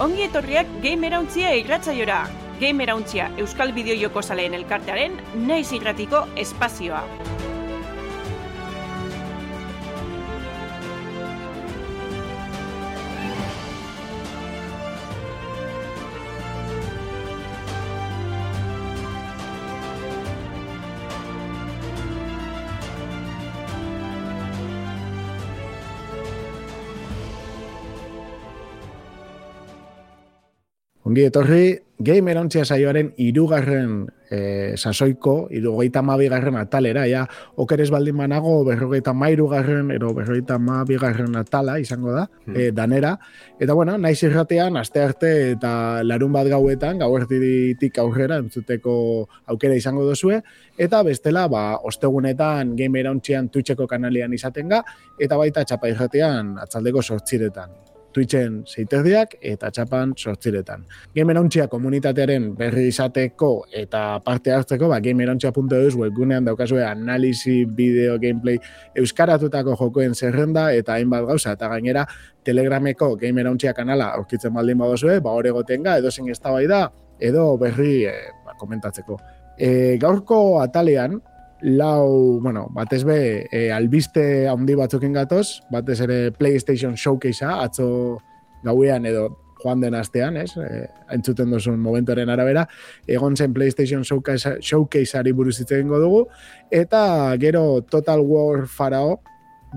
Ongi etorriak Gamerauntzia irratzaiora. Gamerauntzia Euskal Bideo Zaleen elkartearen naiz irratiko espazioa. Ongi etorri, game erantzia saioaren irugarren e, sasoiko, irugaita mabigarren atalera, ja, okeres baldin banago, berrogeita mairugarren, ero berrogeita mabigarren atala izango da, e, danera. Eta bueno, naiz irratean, aste arte eta larun bat gauetan, gau erditik aurrera, entzuteko aukera izango dozue, eta bestela, ba, ostegunetan game erantzian Twitcheko kanalian izaten ga, eta baita txapa irratean atzaldeko sortziretan. Twitchen zeiterdiak eta txapan sortziretan. Gamerontxia komunitatearen berri izateko eta parte hartzeko, ba, gamerontxia.eus webgunean daukazue analizi, bideo, gameplay, euskaratutako jokoen zerrenda eta hainbat gauza, eta gainera telegrameko gamerontxia kanala aurkitzen baldin badozue, ba, hori gotenga, edo zen da, edo berri e, ba, komentatzeko. E, gaurko atalean, lau, bueno, batez be, e, albiste handi batzukin gatoz, batez ere PlayStation Showcasea, atzo gauean edo joan den astean, ez? E, entzuten duzun momentoren arabera, egon zen PlayStation Showcase, Showcaseari buruz egingo dugu, eta gero Total War Farao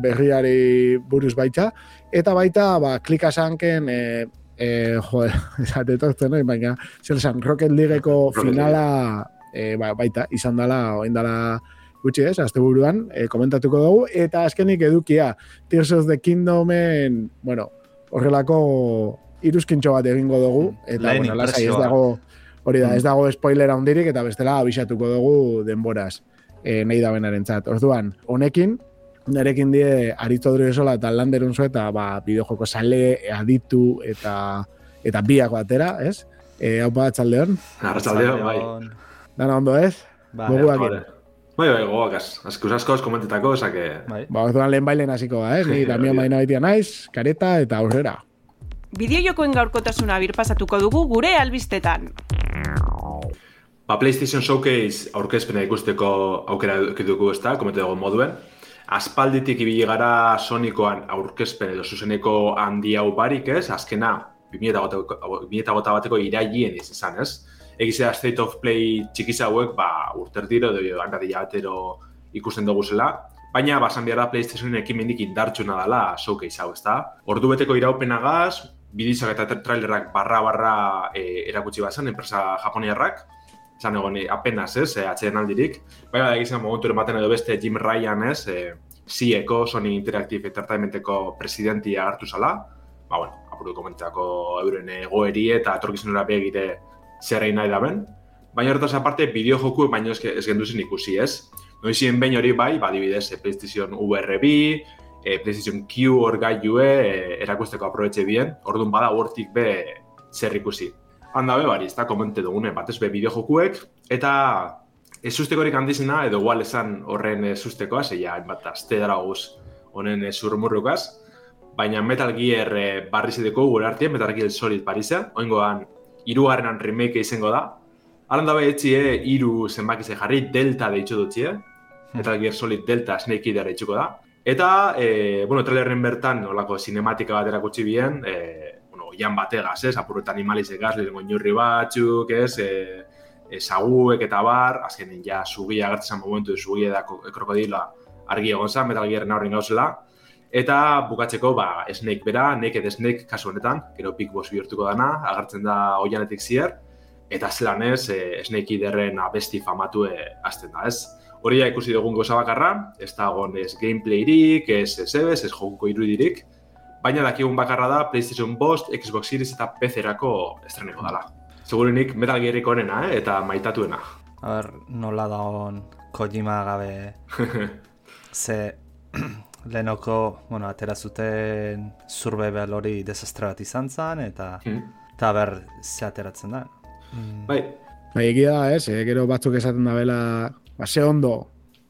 berriari buruz baita, eta baita, ba, klika sanken, e, e, jo, esate tortzen, baina, zer Rocket Leagueko finala e, ba, baita, izan dela, oin dela gutxi ez, azte buruan, e, komentatuko dugu, eta azkenik edukia, Tears of the Kingdomen, bueno, horrelako iruzkintxo bat egingo dugu, eta, Lain bueno, lasai ez dago, hori da, ez dago spoilera hundirik, eta bestela abisatuko dugu denboraz, e, nahi da benaren txat. Orduan, honekin, nerekin die Aritzo Driosola eta Landerun eta ba, bideojoko sale, aditu, eta eta biak batera, ez? E, hau bat, txaldeon? Arratxaldeon, bai. Dana ondo ez? Ba, Goguak bai, bai, bai, gogoak az. Azkuz askoz komentetako, esake... Bai. Ba, orduan lehen bailen hasiko da, ez? Ni tamien baina baitia naiz, kareta eta aurrera. Bideo jokoen gaurkotasuna birpasatuko dugu gure albistetan. Ba, PlayStation Showcase aurkezpena ikusteko aukera dugu ez da, komentu dugu moduen. Aspalditik ibili gara Sonicoan aurkezpen edo zuzeneko handi hau barik ez, azkena 2008 bateko irailien izan ez egizea State of Play txikiz hauek, ba, urter diro, edo handari jatero ikusten dugu zela, baina basan behar da PlayStationen ekimendik indartxuna dela showcase hau, ezta? Ordu beteko iraupenagaz, bidizak eta trailerak barra-barra e, erakutsi bazan, enpresa japoniarrak, zan egon apenas, ez, e, atxeden aldirik. Baina da egizan momentu ematen edo beste Jim Ryan, ez, e, CIEko, Sony Interactive Entertainmenteko presidentia hartu zala, ba, bueno, apuru komentako euren egoeri eta atorkizunera begire zerrein nahi daben. Baina horretaz aparte, bideo joku baino ez, ez genduzen ikusi, ez? Noizien behin hori bai, badibidez, e, PlayStation VRB, e, PlayStation Q hor gaiue e, erakusteko aprobetxe bien, orduan bada hortik be zer ikusi. Handa be, bari, ez da komente dugune, batez be bideo jokuek, eta ez ustekorik handizena, edo igual esan horren ez ustekoa, zeia, bat, azte dara guz, honen zurrumurrukaz, baina Metal Gear e, barri zedeko gure artien, Metal Gear Solid Parisa, oingoan irugarrenan remake izango da. Alan dabe etxie, iru zenbaki ze jarri, delta deitxo dutxie. Hmm. Eta Gear Solid Delta Snake Eater itxuko da. Eta, e, bueno, trailerren bertan, olako sinematika bat erakutsi bien, e, bueno, jan bategaz, ez, apurret animaliz egaz, lehenko inurri batzuk, ez, e, e, saguek eta bar, azkenen ja, sugia agertzen momentu, sugia da krokodila argi egon zan, Metal Gearren aurren gauzela, Eta bukatzeko, ba, Snake bera, Naked Snake kasu honetan, gero Big Boss bihurtuko dana, agertzen da oianetik zier, eta zelan ez, e, Snake Iderren abesti famatu e, azten da, ez? Hori da ikusi dugun goza bakarra, ez da agon ez gameplayrik, ez ez ez, ez jokuko irudirik, baina dakigun bakarra da PlayStation Bost, Xbox Series eta PC-erako estreneko dela. Segurenik Metal Gearik onena, eh? eta maitatuena. A ber, nola da hon Kojima gabe... Ze lehenoko, bueno, atera zuten zurbe behal hori desastre bat izan zen, eta mm. eta ber, ze ateratzen da. Mm. Bai. Bai, egia da, ez, eh? gero batzuk esaten da bela, ba, ze ondo,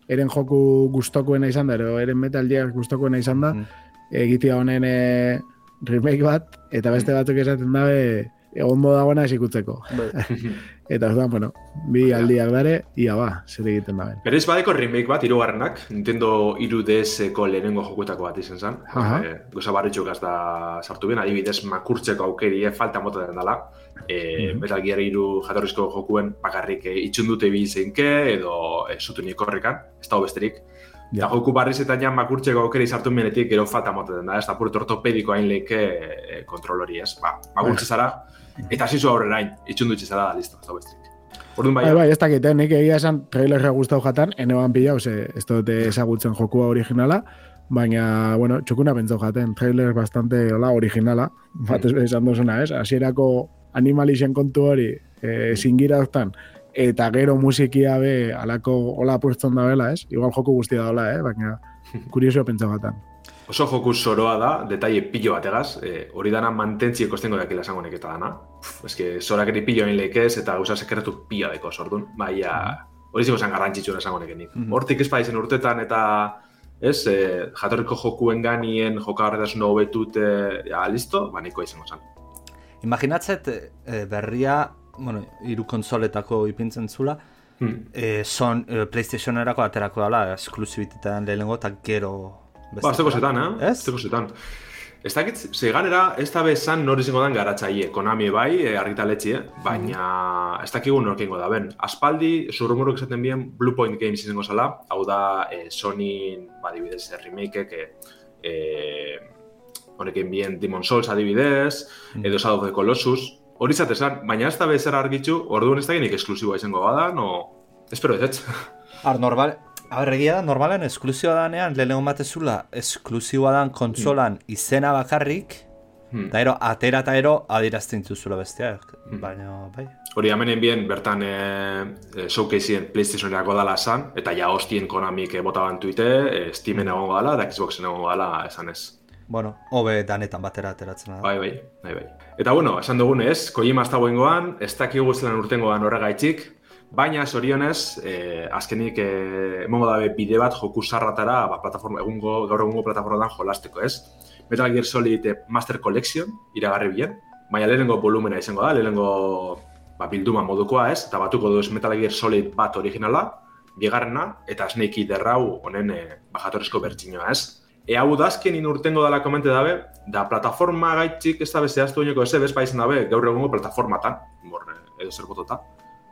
eren joku gustokoena izan da, eren Metal Gear gustokoena izan da, mm. egitea honen, e, remake bat, eta beste batzuk esaten dabe, ondo dagoena esikutzeko. Bai. eta orduan, bueno, bi aldiak dare, ia ba, zer egiten da Berez badeko remake bat, irugarrenak, Nintendo 3DS-eko lehenengo jokuetako bat izan zen. E, goza barritxuk da sartu ben, adibidez makurtzeko aukeri, eh, falta mota den dela. E, Mhm. Metal Gear iru jatorrizko jokuen bakarrik e, itxundute bi zeinke, edo e, zutu nik horrekan, ez dago besterik. Ja. Joku barriz eta ja makurtzeko aukeri sartu menetik gero falta mota den da, ez da purtu ortopediko hain leike e, kontrolori ez. Ba, makurtze zara, eta hasi zu aurrerain, itxundutxe zara da, listo, ez dago besterik. Orduan bai, Bai, bai, ez dakit, eh? nik egia esan trailerra guztau jatan, ene ban pila, ose, ez dute ezagutzen jokua originala, baina, bueno, txukuna pentsau jaten, trailer bastante hola originala, bat ez esan duzuna, ez? Hasierako animalixen kontu hori, e, zingira hortan, eta gero musikia be, alako hola pueston da bela, ez? Igual joku guztia da hola, eh? baina kurioso pentsau jatan. Oso joku zoroa da, detalle pilo bategaz, e, hori dana mantentzi ekostengo dakila esango neketa dana. Pff, eske, zorak eri pilo hain lekez eta gauza sekretu pila deko zordun. Baina, hori ziko zen garrantzitsua esango nekenik. Mhm. Hortik ez urtetan eta ez, e, jatorriko jokuen ganien jokagarretasuna hobetut, e, ja, listo, ba, niko izango zen. Imaginatzet eh, berria, bueno, hiru konsoletako ipintzen zula, Hmm. eh, son, eh, PlayStationerako aterako dela, esklusibitetan lehenengo eta gero... Ba, ez zetan, eh? Ez? Ez zetan. Ez dakit, zeiganera, ez da bezan nor izango dan garatzaile, Konami bai, e, argitaletxe, eh? baina ez dakigu norkengo da ben. Aspaldi, zurrumuruk esaten bien, Blue Point Games izango zala, hau da e, Sony, ba, adibidez, e, remakeek, e, e, honekin bien Demon Souls adibidez, Mm. edo Shadow of the Colossus, hori zatezan, baina ez da bezera argitzu, orduan ez da genik esklusiboa izango badan, o... Espero ez, ez? Ar, normal, a ber, egia da, normalen esklusioa danean, lehenengo batezula, esklusioa dan kontsolan izena bakarrik, Hmm. da ero, atera eta ero, adirazten dituzula besteak, Hmm. baina, bai. Hori amenen bien, bertan e, e, showcaseien PlayStationerako dala esan, eta ja hostien Konamik e, bota bantuite, e, Steamen egongo dala, eta Xboxen egongo dala, esan ez. Bueno, hobe danetan batera ateratzen da. Bai, bai, bai, bai. Eta bueno, esan dugunez, Kojima ez dagoengoan, ez dakigu zelan urtengoan horregaitzik, baina zorionez, e, azkenik e, emongo dabe bide bat joku sarratara, ba, plataforma, egungo, gaur egungo plataformaan jolasteko, ez? Metal Gear Solid e, Master Collection, iragarri bien, baina lehenengo volumena izango da, lehenengo ba, bilduma modukoa, ez? Eta batuko duz Metal Gear Solid bat originala, bigarrena, eta Snake Eater hau honen e, bajatorezko bertxinoa, ez? E hau da azkenin urtengo dala komente dabe, da plataforma gaitxik ez dabe zehaztu oineko ez ebez baizen dabe gaur egungo plataformatan, mor, edo zer botota.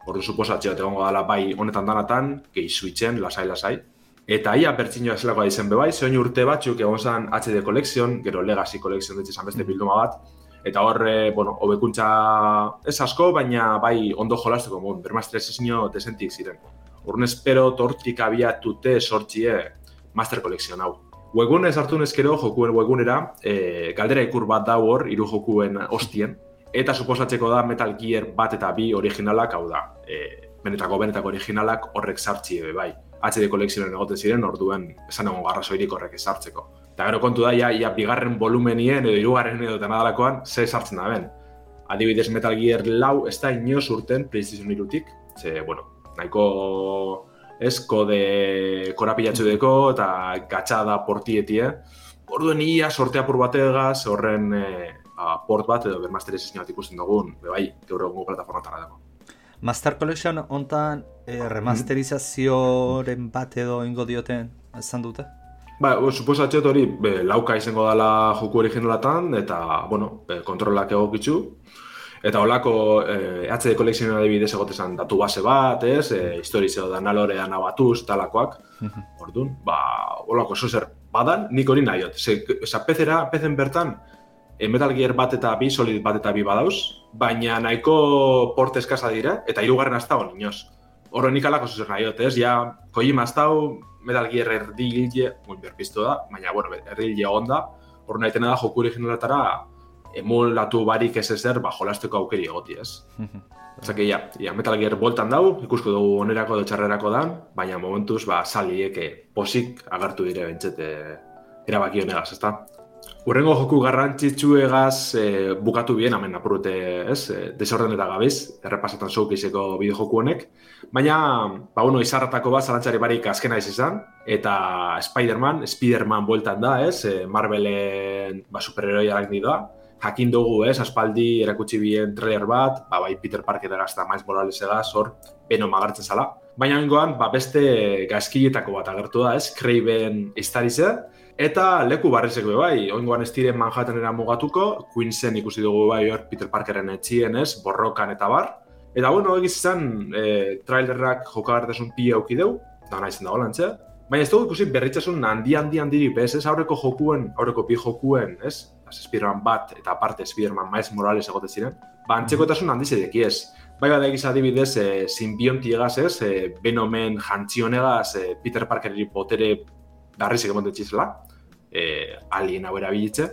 Ordu suposatxe bat egongo dala bai honetan danatan, gehi switchen, lasai-lasai. Eta ia bertxinoa zelakoa izen bebai, zehoin urte batzuk egon zen HD Collection, gero Legacy Collection ditze izan beste bilduma bat, eta horre, bueno, hobekuntza ez asko, baina bai ondo jolasteko mun, bermaz ezino desentik ziren. Urren espero tortik abiatute sortxie Master Collection hau. Webgune sartu nezkero, jokuen webgunera, e, galdera ikur bat da hor, hiru jokuen ostien, eta suposatzeko da Metal Gear bat eta bi originalak, hau da, e, benetako benetako originalak horrek sartzi ebe bai. HD kolekzionen egoten ziren, orduen esan egon garrazoirik horrek esartzeko. Eta gero kontu da, ja, ja bigarren volumenien edo hirugarren edo tenadalakoan, ze sartzen da ben. Adibidez Metal Gear lau ez da inoz urten PlayStation 2-tik, ze, bueno, nahiko ez, kode korapilatxo deko eta gatxada portietie. Orduen ia sorte apur bategaz horren e, port bat edo bermasterizazio bat ikusten dugun, be bai, gaur egungo plataformatara dago. Master Collection hontan eh, remasterizazioren bat edo ingo dioten esan dute? Ba, o, suposatxot hori be, lauka izango dela joku originalatan, eta, bueno, kontrolak egokitzu. Eta holako eh, HD kolekzioen adibidez egotezan datu base bat, ez, eh, historizio da nalore anabatuz, talakoak. Orduan, ba, holako oso zer badan, nik hori nahiot. Ze, oza, pezera, pezen bertan, e, Metal Gear bat eta bi, Solid bat eta bi badauz, baina nahiko porte eskasa dira, eta hirugarren hasta hon inoz. Horro nik alako zuzer nahiot, ez? Ja, Kojima hasta hau, Metal Gear erdile, muy berpiztu da, baina, bueno, erdile onda, hor nahi da joku originaletara emulatu barik ez ezer, ba, jolasteko aukeri egoti, ez? Osake, ja, ja, Metal Gear boltan dau, ikusko dugu onerako edo txarrerako dan, baina momentuz, ba, saliek posik agertu dire bentsete erabaki honegaz, ezta? Urrengo joku garrantzitsuegaz e, bukatu bien, hemen apurute, ez? E, desorden eta gabiz, errepasatan showcaseeko bideo joku honek. Baina, ba, bueno, izarratako bat, zalantzari barik azkena izan, eta Spider-Man, Spider-Man bueltan da, ez? E, Marvelen ba, superheroiarak da. Jakin dugu, ez? Aspaldi erakutsi bien trailer bat, ba, bai Peter Parker eta Miles Morales egaz, hor, beno magartzen zala. Baina ingoan, ba, beste gazkiletako bat agertu da, ez? Craven Istarize, Eta leku barrizeko bai, oingoan ez diren Manhattanera mugatuko, Queensen ikusi dugu bai hor Peter Parkeren etxien ez, borrokan eta bar. Eta bueno, egiz izan, e, trailerrak jokagartasun pia auki deu, da nahi dago lantze. Baina ez dugu ikusi berritzasun handi handi handi bez, ez aurreko jokuen, aurreko bi jokuen, ez? Spiderman bat eta aparte Spiderman Miles Morales egote ziren. Ba, antzekotasun handi zedeki ez. Bai bat egiz adibidez, e, simbionti egaz ez, e, Venomen jantzionegaz e, Peter Parkeri potere garrizik emote txizela, e, alien hau erabilitze.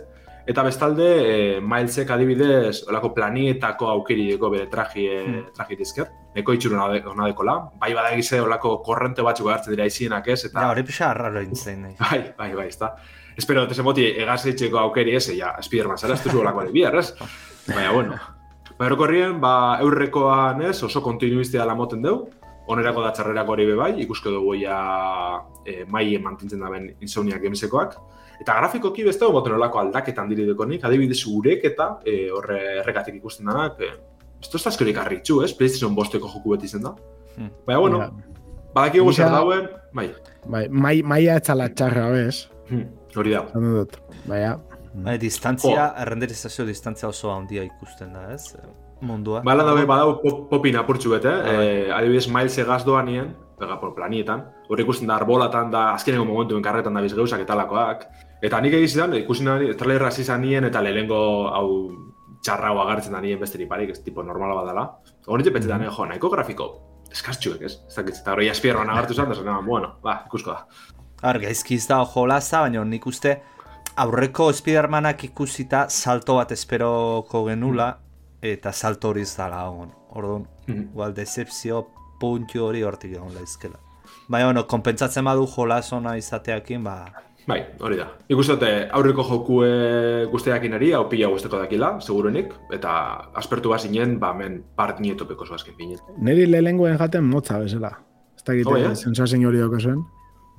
Eta bestalde, e, Milesek adibidez, olako planietako aukeri deko bere traji, hmm. traji dizker. Neko itxuru hona dekola. Bai bada egize, olako korrente batzuk hartzen dira izienak ez. Eta... Ja, hori pixa arraro intzen. Bai, bai, bai, ez da. Espero, tese moti, egazeitzeko aukeri ez, ja, Spiderman zara, ez duzu olako bihar, ez? Baina, bueno. Baina, ba, eurrekoan ez, oso kontinuistia la moten deu, onerako da txarrerako hori bai, ikusko dugu ja e, maien mantintzen daben Insomnia Gamesekoak. Eta grafikoki beste dugu boten olako aldaketan diri nik, adibidez urek eta e, horre errekatik ikusten denak, e, esto ez azkerik arritxu, ez? PlayStation bosteko joku beti zen da. Hmm. Baina, bueno, yeah. badaki egu zer dauen, bai. Bai, mai, maia etxala txarra, bez? Hmm. Hori da. Zandu dut, baina. Bai, distantzia, oh. errenderizazio distantzia oso handia ikusten da, ez? Mundua. Bala dabe badau popin apurtxu bete, eh? eh adibidez Miles egaz doa nien, pega por planietan, hori ikusten da arbolatan da azkeneko momentuen karretan da bizgeuzak eta lakoak. Eta nik egizidan, ikusten da, trailerra zizan nien eta lehengo hau txarra agartzen da nien besteri parik, ez tipo normala badala. Hori txepetze da, mm jo, nahiko grafiko, eskastxuek, ez? Ez dakit, eta hori aspierroan agartu zan, da bueno, ba, ikusko da. Ar, gaizkiz da jolaza, baina nik uste aurreko Spidermanak ikusita salto bat esperoko genula, eta salto hori zala hon. Orduan, mm -hmm. decepzio puntu hori hortik egon laizkela. Baina, bueno, konpentsatzen badu jolasona izateakin, ba... Bai, hori da. Ikustote, aurriko jokue guztiakin eri, hau pila guzteko dakila, segurenik, eta aspertu bazinen, ba, men part nietopeko zoazkin pinin. Neri lehenguen jaten motza bezala. Ez da egite, oh, yeah? sensazin hori zuen.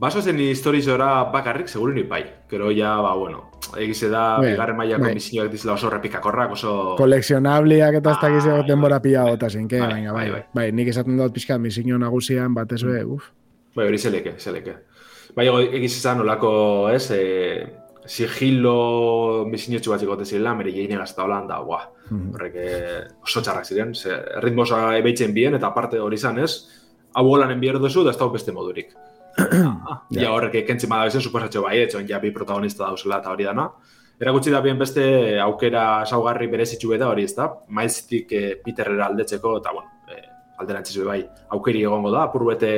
Baso zen historizora bakarrik, segurenik bai. Gero ja, ba, bueno, egize da, bai, bigarren mailako bai. misioak dizela oso repikakorrak, oso... Koleksionableak eta ez da gizio ah, denbora bai, pila gota zen, bai, bai, bai, bai, bai, nik esaten dut pixka misio nagusian bat be, uf. Bai, hori zeleke, zeleke. Bai, egiz izan olako, ez, e, sigilo misio txu bat zikote zirela, mere jeine gazta holan, da, buah, mm horrek -hmm. oso txarrak ziren, ze, ritmo oso ebeitzen bien, eta aparte hori izan, ez, hau holan enbier duzu, da ez da beste modurik. Ja horrek ekentzen bada bezen, suposatxo bai, etxon ja bi protagonista dauzela eta hori dana. Erakutsi da bien beste aukera saugarri berezitzu da hori ez da, maizitik e, Peterrera aldetzeko, eta bueno, e, alderantzizu bai, aukeri egongo da, apur bete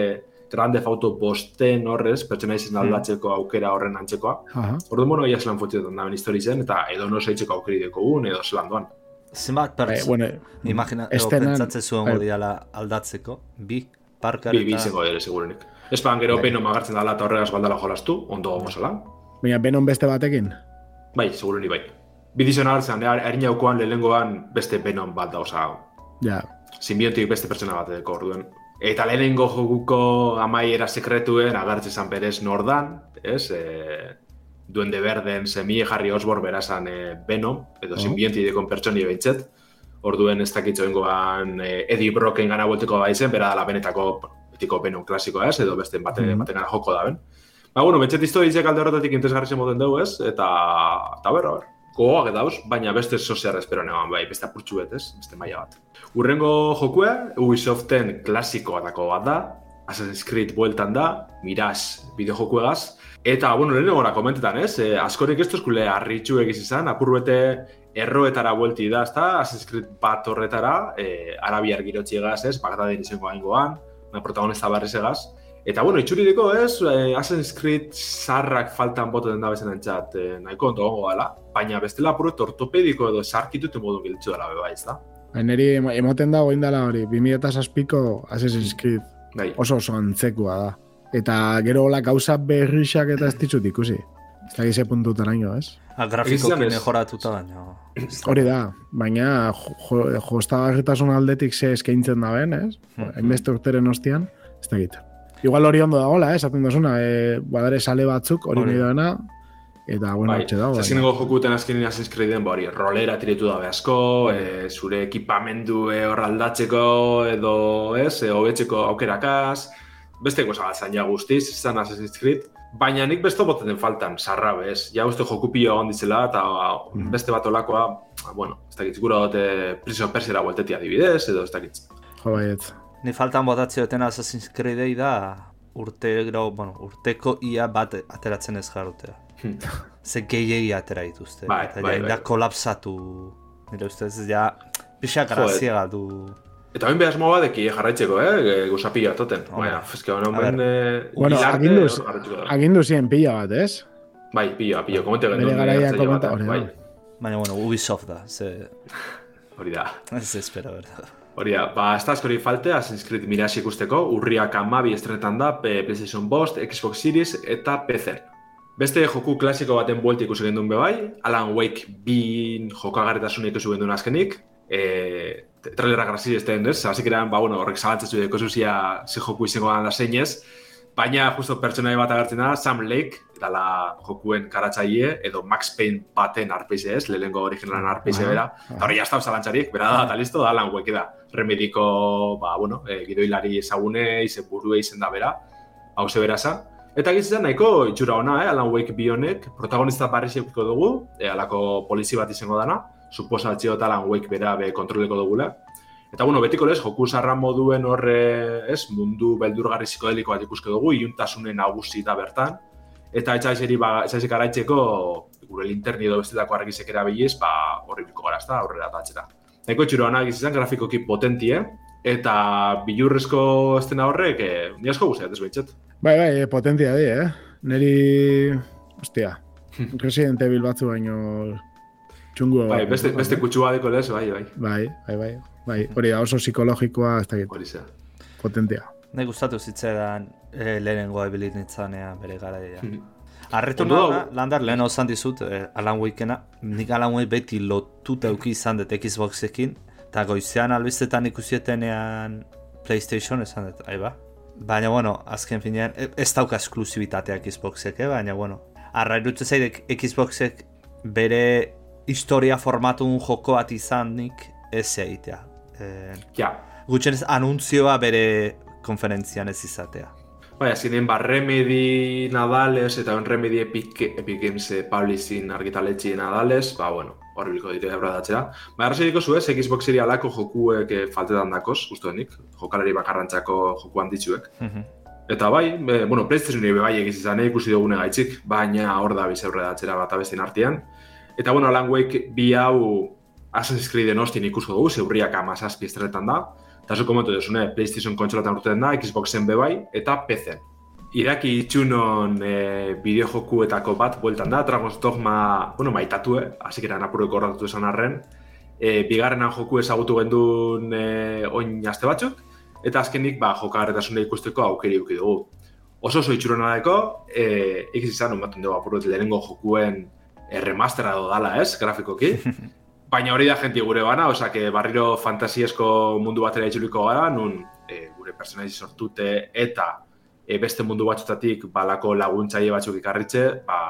grande fauto bosten horrez, pertsona izan hmm. aldatzeko aukera horren antzekoa. Uh -huh. Orduan, bueno, ia zelan futzetan da histori zen, eta edo no seitzeko aukeri deko un, edo zelan doan. Zenbat pertsu, eh, bueno, imagina, pentsatzen zuen bai. aldatzeko, bi, parkar eta... Bi, bi zengo ere, segurenik. Espan gero bai. benon magartzen dala eta horregaz baldala jolastu, ondo gomo zela. Baina benon beste batekin? Bai, seguro ni bai. Bidizio nagartzen, harin jaukoan lehenengoan beste benon bat da, oza... Ja. Simbiontik beste pertsona bat edeko orduen. Eta lehenengo jokuko amaiera sekretuen agartzen zan berez nordan, ez? E, duende berden semie jarri osbor berazan e, benon, edo oh. simbionti dekon pertsoni behintzet. Orduen ez dakitzoengoan e, Eddie Brocken gana volteko baizen, bera dala benetako betiko benon klasikoa ez, edo beste bate, mm -hmm. joko da ben. Ba, bueno, betxet iztoa alde horretatik interesgarri moten dugu ez, eta, eta berra, ber, gogoak eta baina beste soziar espero negoan, bai, beste apurtxu bet ez, beste maila bat. Urrengo jokue, Ubisoften klasikoa dako bat da, Assassin's Creed bueltan da, miraz bideo eta, bueno, lehen egora komentetan ez, e, askorik ez tozkule arritxu egiz izan, apurbete erroetara buelti da, ezta, Assassin's Creed bat horretara, e, arabiar girotxiegaz ez, Bagdadin izango aingoan, na protagonista barriz egaz. Eta, bueno, itxurideko ez, eh, Assassin's Creed zarrak faltan boten da bezen entzat, eh, nahiko ondo gongo gala, baina bestela apuro ortopediko edo sarkitute modu giltzu dela beba ez da. Neri emoten da goin hori, 2006ko Assassin's Creed bai. oso oso antzekua da. Eta gero hola gauza berrixak eta ez ditut ikusi. Ez da gize puntutara ino, ez? A, grafikoki mejoratuta baina. Hori da, baina jostagarritasun jo, aldetik ze eskaintzen da ben, ez? Hmm. Hainbeste urteren ostian, ez da egiten. Igual hori ondo dagoela, eh? esaten dozuna, eh, badare sale batzuk, hori nahi doena, eta bueno, bai. dago. Zazien nego jokuten azkenin Assassin's Creeden, ba hori, rolera tiretu da asko, e, zure ekipamendu e, hor aldatzeko, edo, ez, e, hobetzeko aukerakaz, beste goza bat zain guztiz, zan Assassin's Creed, Baina nik beste boten den faltan, sarra bez. Ja uste joku pilo egon ditzela, eta mm. beste bat olakoa, bueno, ez dakit, gura dute Prince of Persia gueltetia dibidez, edo ez dakit. Jo baiet. Ni faltan botatzea duten Assassin's Creed da, urte, grau, bueno, urteko ia bat ateratzen ez jarrutea. Hmm. Ze gehiagi atera dituzte. Bai, eta bai, bai. kolapsatu, nire ustez, ja, pixak grazia du. Eta hain behaz moa deki jarraitzeko, eh? Gusa pila toten. Baina, fezke, bueno, ben... Eh, bueno, aginduz, aginduz zien pila bat, ez? Bai, pila, pila, komente genuen. Bere garaia komenta, hori bai. Baina, bueno, Ubisoft da, ze... Hori da. Ez espera, verdad. Hori da, ba, ez da askori falte, Assassin's Creed mirasi ikusteko, urriak amabi estrenetan da, PlayStation Bost, Xbox Series eta PC. Beste joku klasiko baten buelti ikusi gendun bebai, Alan Wake bin jokagarretasunik ikusi gendun azkenik, e, trailera grazi ez den, ez? Hasik eran, ba, bueno, horrek zalantzatzu deko zuzia ze joku izango da zeinez, baina justo pertsonai bat agertzen da, Sam Lake, dala jokuen karatzaile, edo Max Payne baten arpeize ez, lehenko originalan arpeize bera, eta hori jazta zalantzarik, bera da, eta listo, da, lan da. Remediko, ba, bueno, e, gidoilari ezagune, izen burue izen da bera, hau ze beraza. Eta gizitzen nahiko itxura ona, eh, Alan Wake bionek, protagonista barri dugu, e, alako polizi bat izango dana, suposatzio talan wake bera be kontroleko dugula. Eta bueno, betiko lez, joku zarra moduen horre, ez, mundu beldurgarri psikodeliko bat ikuske dugu, iuntasunen nagusi da bertan. Eta etxaizeri, ba, etxaizik araitzeko, gure linterni edo bestetako argizek erabiliz, ba, horri biko gara, ezta, horrela datxera. Eko txuro anak izan, grafikoki potentie, eta bilurrezko estena horrek, eh, ni asko guztia, ez. Bai, bai, potentia di, eh? Neri, ostia, Resident Evil batzu baino Txungu bai, beste, beste kutsua deko lez, bai, bai. Bai, bai, bai. bai. Hori da oso psikologikoa, ez da Hori zea. Potentia. Nahi gustatu zitzean e, lehenengo abilit nintzanean bere gara dira. Hmm. Arretu nahi, landar, lehen osan dizut, eh, Alan Wakena, nik Alan Wake beti lotuta euki izan dut Xboxekin, eta goizean albistetan ikusietenean PlayStation esan dut, ba? Baina, bueno, azken finean, e, ez dauka esklusibitatea Xboxek, eh? baina, bueno, arra irutzen zaidek Xboxek bere historia formatu un joko bat izanik ez egitea. Eh, ja. Gutxen ez anuntzioa bere konferentzian ez izatea. Bai, azkenean, ba, Remedy Nadales eta ben Remedy Epic, Epic Games eh, Publishing argitaletxi Nadales, ba, bueno, horreliko ditu ebra datzea. Ba, arrazai diko zu ez, Xbox seria alako jokuek eh, faltetan dakoz, ustu denik, jokalari bakarrantzako joku handitzuek. Mm Eta bai, be, bueno, PlayStation bai egiz izan, ikusi dugune gaitzik, baina hor da bizaurre datzera bat abestien artean. Eta bueno, Alan Wake bi hau Assassin's Creed ostien ikusko dugu, zeurriak amazazpi estretan da. Eta zu komentu desune, PlayStation kontsolatan urtean da, Xboxen bebai, eta PC. Iraki itxunon e, bideojokuetako bat bueltan da, Dragon's Dogma, bueno, maitatu, eh? Asik eran apureko horretu esan arren. E, bigarrenan joku ezagutu gendun e, oin aste batzuk, eta azkenik ba, jokarretasune ikusteko aukeri duki dugu. Oso oso itxurona dago, e, ikiz izan, unbatun dugu apurret lehenengo jokuen erremastera dala, ez, grafikoki. Baina hori da jenti gure bana, osea, que barriro fantasiesko mundu batera itxuliko gara, nun e, gure personaizi sortute eta e, beste mundu batzutatik balako laguntzaile batzuk ikarritze, ba,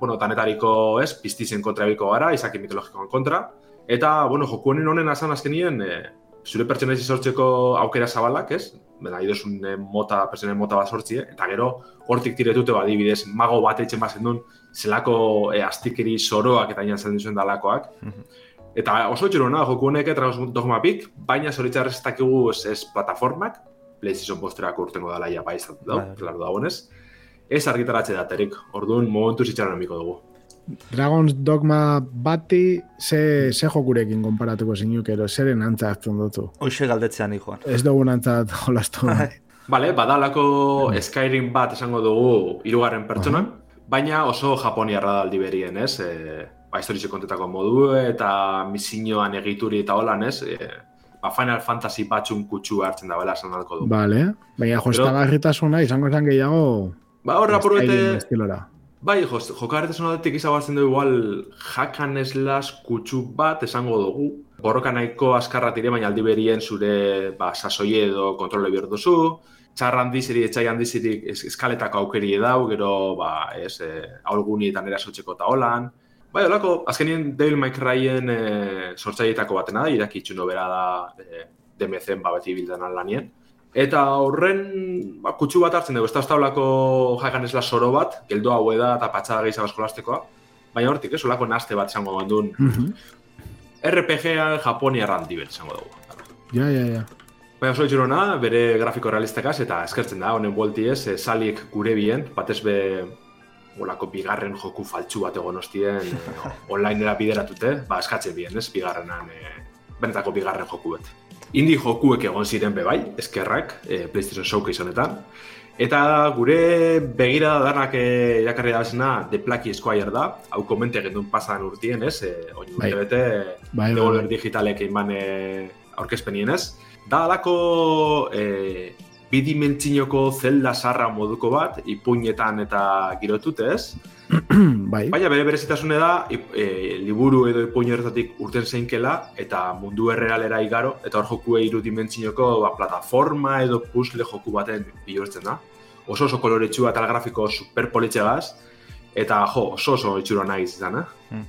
bueno, tanetariko, ez, piztizen kontra ebiko gara, izaki mitologikoan kontra. Eta, bueno, joku honen honen asan azkenien, e, zure pertsonaizi sortzeko aukera zabalak, ez? Bena, idozun e, mota, pertsonaien mota bat sortzie, eta gero, hortik tiretute, ba, dibidez, mago bat eitzen bazen duen, zelako e, astikeri soroak eta inan zen duzuen dalakoak. Mhm. Eta oso txero na, joku honek dogma pik, baina zoritzarrez ez dakigu ez, ez plataformak, PlayStation posterak urtengo dala ja bai izan da, klaro da honez. Ez argitaratze daterik, orduan momentu zitxaran emiko dugu. Dragon's Dogma bati ze, ze jokurekin konparatuko zinuk, ero zeren antza hartzen dutu. Hoxe galdetzean, joan. Ez dugu antza jolastu. Bale, badalako Skyrim bat esango dugu irugarren pertsonan, baina oso japoniarra da aldi berien, ez? E, ba, historize kontetako modu eta misioan egituri eta holan, ez? E, ba, Final Fantasy batxun kutsu hartzen da, bela, esan du. Vale, baina josta garritasuna izango esan gehiago... Ba, horra puruete... Bai, jokarretasuna datik izabatzen du igual jakan eslas kutsu bat esango dugu. Borroka nahiko askarra tire, baina aldi berien zure ba, sasoie edo kontrole behar duzu. Txarra handiziri, etxai handiziri eskaletako aukeri edau, gero, ba, ez, e, aurgunietan erasotzeko eta holan. Bai, holako, azkenien Devil May Cryen e, sortzaietako batena da, irakitxu nobera da e, DMZ-en ba, beti bildan lanien. Eta horren ba, kutsu bat hartzen dugu, ez da establako jaigan esla soro bat, geldo hau eda eta patxada gehiago eskolastikoa, baina hortik, ez, olako naste bat izango bandun. Mm -hmm. RPG-a Japonia erranti bet izango dugu. Ja, ja, ja. Baina oso itxurona, bere grafiko realistakaz, eta eskertzen da, honen buelti ez, e, salik gure bien, batez be, olako bigarren joku faltsu bat egon hostien, e, onlinera bideratute, ba, eskatzen bien, ez, bigarrenan, e, benetako bigarren joku bet indie jokuek egon ziren bebai, eskerrak, e, PlayStation Showcase honetan. Eta gure begira danak e, irakarri da zena The Plucky Squire da, hau komente gendun pasan urtien, ez? E, Oin bai. bete, bai, bai, bai. digitalek egin e, aurkezpenien, ez? Da alako e, bidimentzinoko zelda sarra moduko bat, ipuinetan eta girotut, ez? bai. Baina bere berezitasune da, e, liburu edo ipuin horretatik urten zeinkela, eta mundu errealera igaro, eta hor jokue irudimentzinoko ba, plataforma edo puzzle joku baten bihurtzen da. Oso oso koloretsua eta grafiko super politxegaz, eta jo, oso oso itxura nahi izan, eh? Hmm.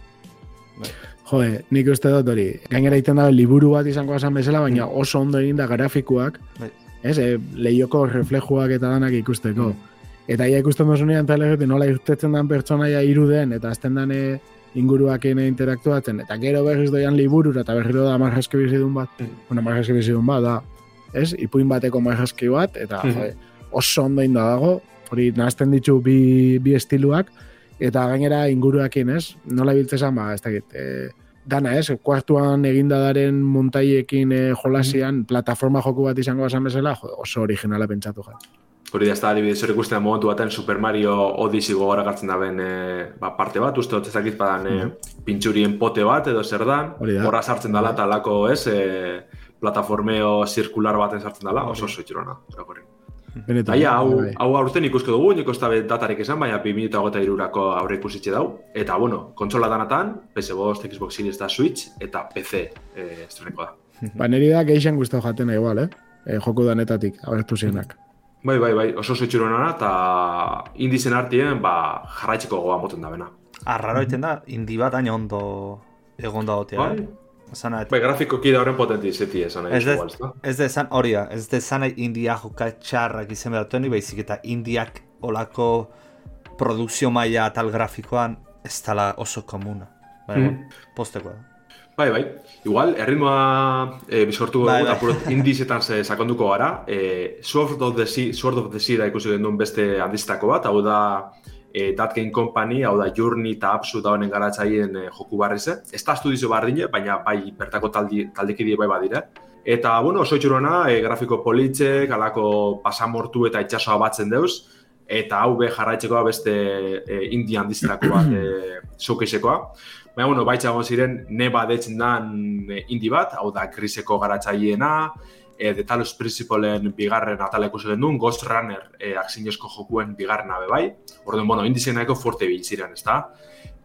Bai. Jo, nik uste dut hori, gainera iten da liburu bat izango esan bezala, baina hmm. oso ondo egin da grafikoak, bai. ez, e, lehioko reflejuak eta danak ikusteko. Hmm. Eta ia ikusten duzu nian talegete nola irtetzen den pertsonaia iruden eta azten den eh, inguruak interaktuatzen. Eta gero berriz doian liburura eta berriro da marraske bizidun bat. Mm. Bueno, marraske bizidun bat da. Ez? Ipuin bateko marraske bat eta mm. oso ondo inda dago. Hori nazten ditu bi, bi estiluak. Eta gainera inguruakin, ez? Nola biltzezan, ba, ez dakit. E, dana, ez? Kuartuan egindadaren montaiekin e, jolasian, mm. plataforma joku bat izango esan bezala, oso originala pentsatu jat. Hori da, ez da, adibidez, hori ikusten momentu baten Super Mario Odyssey gogora gartzen da ben e, ba, parte bat, uste dut ezakit badan e, pintxurien pote bat edo zer da, horra sartzen dala eta lako, ez, e, plataformeo zirkular baten sartzen dala, oso oso itxurona. Baina, hau, bai, bai. hau aurten ikusko dugu, niko ez da datarik esan, baina 2008 irurako aurre ikusitxe dau. Eta, bueno, kontsola danatan, PS5, Xbox Series da Switch, eta PC e, estreneko da. Ba, niri da geixen guztau jatena igual, eh? E, joko danetatik, abertu zienak. Bai, bai, bai, oso zetxuron eta indizen artien, ba, jarraitzeko goa moten da bena. Arraro iten da, indi bat aina ondo egon da gotea. Bai, Zana, bai, grafiko kida horren potenti zeti esan ez, ez, ez de zan, hori ez de zan india joka txarrak izan behar baizik eta indiak olako produkzio maila tal grafikoan ez tala oso komuna. Bai, mm. posteko da. Bai, bai. Igual, erritmoa e, bizkortu bai, bai. indizetan ze sakonduko gara. E, Sword of the Sea, Sword of the Sea da ikusi genuen beste handiztako bat, hau da e, That Game Company, hau da Journey eta Apsu da honen garatzaien e, joku barrize. Ez da estudizo bardine, baina bai bertako taldi, taldekide bai badire. Eta, bueno, oso itxurona, e, grafiko politxe, galako pasamortu eta itxasoa batzen deuz, eta hau be jarraitzeko beste e, indian diztrako bat e, showcasekoa. Baina, bueno, baitza egon ziren, neba detzen dan eh, indi bat, hau da, kriseko garatzaileena, e, The Talos Principalen bigarren atalek usen duen, Ghost Runner e, aksinezko jokuen bigarren abe bai. Orduan, bueno, indizien nahiko forte bil ziren, ez da?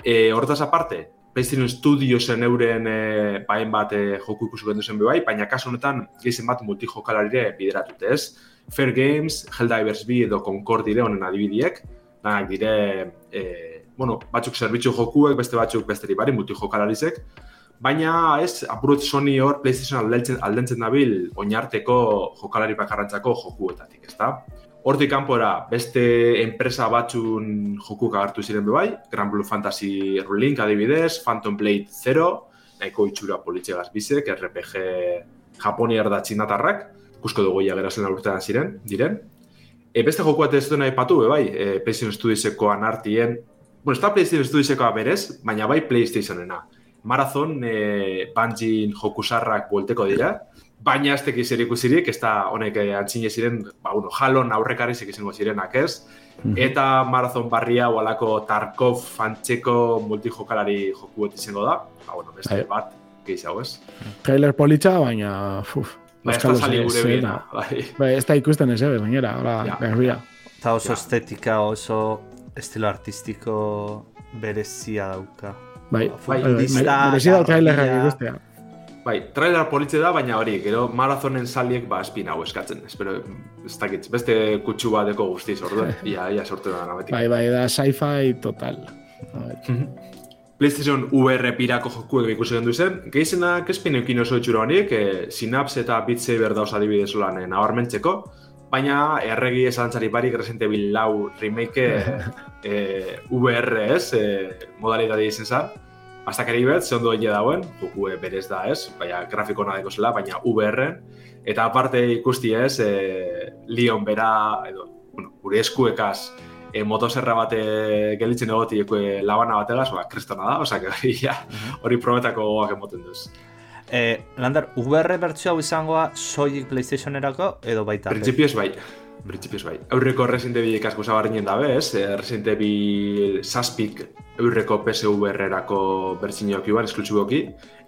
E, Hortaz aparte, PlayStation Studiosen euren e, bain bat e, joku gendu zen bai, baina kasu honetan gehizen bat multijokalarire bideratute, ez? Fair Games, Helldivers B edo Concord dire honen adibidiek, danak dire e, bueno, batzuk zerbitzu jokuek, beste batzuk besteri bari, multijokalarizek, baina ez, apurut Sony hor PlayStation aldentzen, aldentzen dabil oinarteko jokalari bakarrantzako jokuetatik, ezta? Hortik kanpora beste enpresa batzun jokuk agartu ziren bai, Grand Blue Fantasy Relink adibidez, Phantom Blade 0, nahiko itxura politxegaz bizek, RPG Japoniar da txinatarrak, kusko dugu ja gerazen urtean ziren, diren. E, beste joku bat ez duen nahi patu, bai, e, PlayStation Studiosekoan artien Bueno, está PlayStation Studioseko berez, baina bai PlayStationena. Marathon, e, Bungie jokusarrak buelteko dira, baina ez tekiz erikusirik, ez da honek eh, antzine ziren, ba, uno, jalon aurrekarri zekizango zirenak ez, mhm. eta Marathon barria ualako Tarkov fantxeko multijokalari joku izango da, ba, bueno, beste bai. bat, gehiago ez. Trailer politxa, baina, uf, Bai, ez da sali gure bina. Bai. bai, ez da ikusten ez, ebe, baina, hola, ja. Eta oso estetika, oso estilo artistiko berezia dauka. Bai, Bai, bai, bai, turista, merezi da trailerrak garbia. ikustea. Bai, trailer politxe da, baina hori, gero marazonen saliek ba espin hau eskatzen. Espero, ez dakit, beste kutsu bateko guztiz, orduan, ia, ia sortu da nabetik. Bai, bai, da sci-fi total. PlayStation VR pirako jokuek ikusi gendu zen, gehizenak espin eukin oso itxura honik, e, Synapse eta Beat Saber dauz adibidez olan e, nabarmentzeko, baina erregi esantzari barik Resident Evil lau remake e, VR ez, e, modalidade izen zan, Aztakari bet, ze ondo egin dauen, joku berez da ez, baina grafiko nadeko zela, baina VR, eta aparte ikusti ez, e, Leon bera, edo, bueno, gure eskuekaz, e, motoserra bate gelitzen egoti e, labana bategaz, ba, kristona da, que hori, ja, hori probetako gogoak emoten duz. E, Lander, VR bertsio hau izangoa soilik PlayStationerako edo baita? Printzipioz bai, printzipioz bai. Aurreko Resident Evil asko zabarrinen dabe, ez? Eh, Resident Evil saspik aurreko PSVR-erako bertzinioak iban, esklusiboki,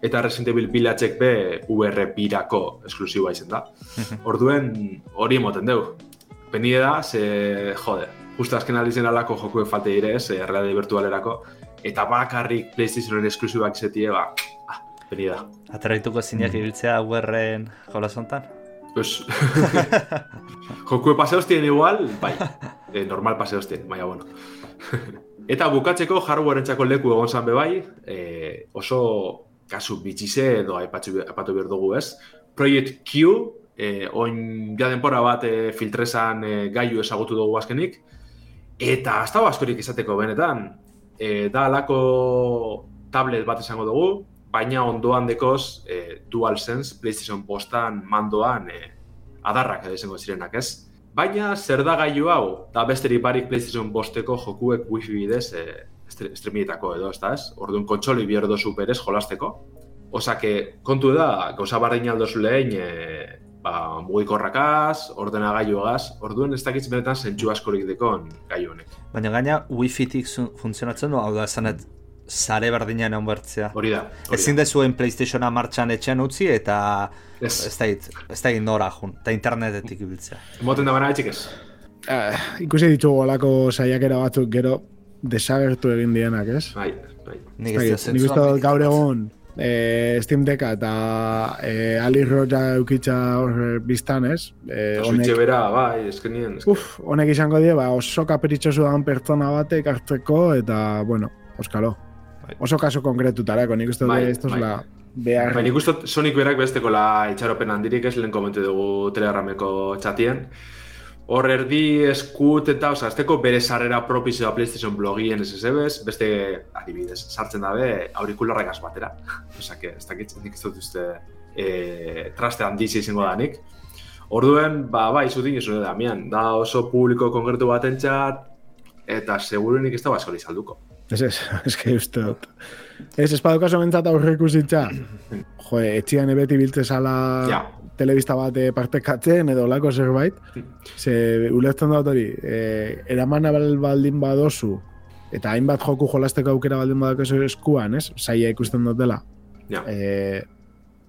eta Resident Evil bilatzek be VR birako esklusiboa izen da. Orduen hori emoten deu. Penide da, ze, jode, justa azken aldizen alako jokuek falte dire, ez, eh, realidade virtualerako, eta bakarrik PlayStationen esklusiboak izetie, ba, ah, penide da. Aterraituko zineak ibiltzea VR-en jolasontan? Pues, jokue paseostien igual, bai, e, normal paseostien, baina bueno. Eta bukatzeko hardwareentzako leku egon zan be bai, e, oso kasu bitxize edo aipatu behar dugu ez. Project Q, e, oin ja denpora bat e, filtrezan e, gaiu ezagutu dugu azkenik, eta dago askorik izateko benetan. E, da alako tablet bat izango dugu, baina ondoan dekoz e, DualSense PlayStation postan mandoan e, adarrak edo izango zirenak ez. Baina zer da gailu hau, da besterik barik PlayStation bosteko jokuek wifi bidez e, estre- streamietako edo, ez da ez? Orduan kontsoli bierdo superez jolasteko. Osake, kontu da, gauza bardin aldo zulein, e, ba, mugikorrakaz, ordenagailuagaz, orduan ez dakitz benetan zentsu askorik dekon gailu honek. Baina gaina Wi-Fi-tik funtzionatzen du, hau da esanet sare berdinean egon bertzea. Hori da. hori Ezin da. dezuen PlayStationa martxan etxean utzi eta Ez. ez da hit, ez da nora jun, eta internetetik ibiltzea. Moten da bana etxik ez. Ah, ikusi ditugu olako saiakera batzuk gero desagertu egin dienak, ez? Bai, bai. Nik Ez dut gaur egun e, Steam Decka eta e, Ali Roja eukitza hor biztan, ez? E, honek, bera, bai, eskenien. eske- uf, honek izango die, ba, oso kapritxosu dan pertsona batek hartzeko, eta, bueno, euskalo. Bai. Oso kaso konkretutarako, nik uste dut, Bai, esto es bai. la behar. Baina ikusten Sonic berak besteko la itxaropen handirik ez lehen komentu dugu Telegrameko txatien. Hor erdi eskut eta, oza, azteko bere sarrera propizioa PlayStation blogien SSBs, beste adibidez, sartzen dabe aurikularregaz batera. Osa, que, ez dakit, nik ez dut uste e, traste handizi izango danik. Orduen, ba, bai, zutin izun da, mian, da oso publiko konkretu batentzat, eta seguruenik ez da baskori salduko. Ez ez, ez que uste dut. Ez, espadukaso mentzat aurre ikusitza. Jo, etxian ebeti biltze zala Ja. telebista bat eh, partekatzen edo lako zerbait. Ze, ulertzen dut hori, e, eramana bal- baldin badozu, eta hainbat joku jolasteko aukera baldin badakozu eskuan, ez? Saia ikusten dut dela. Ja. E,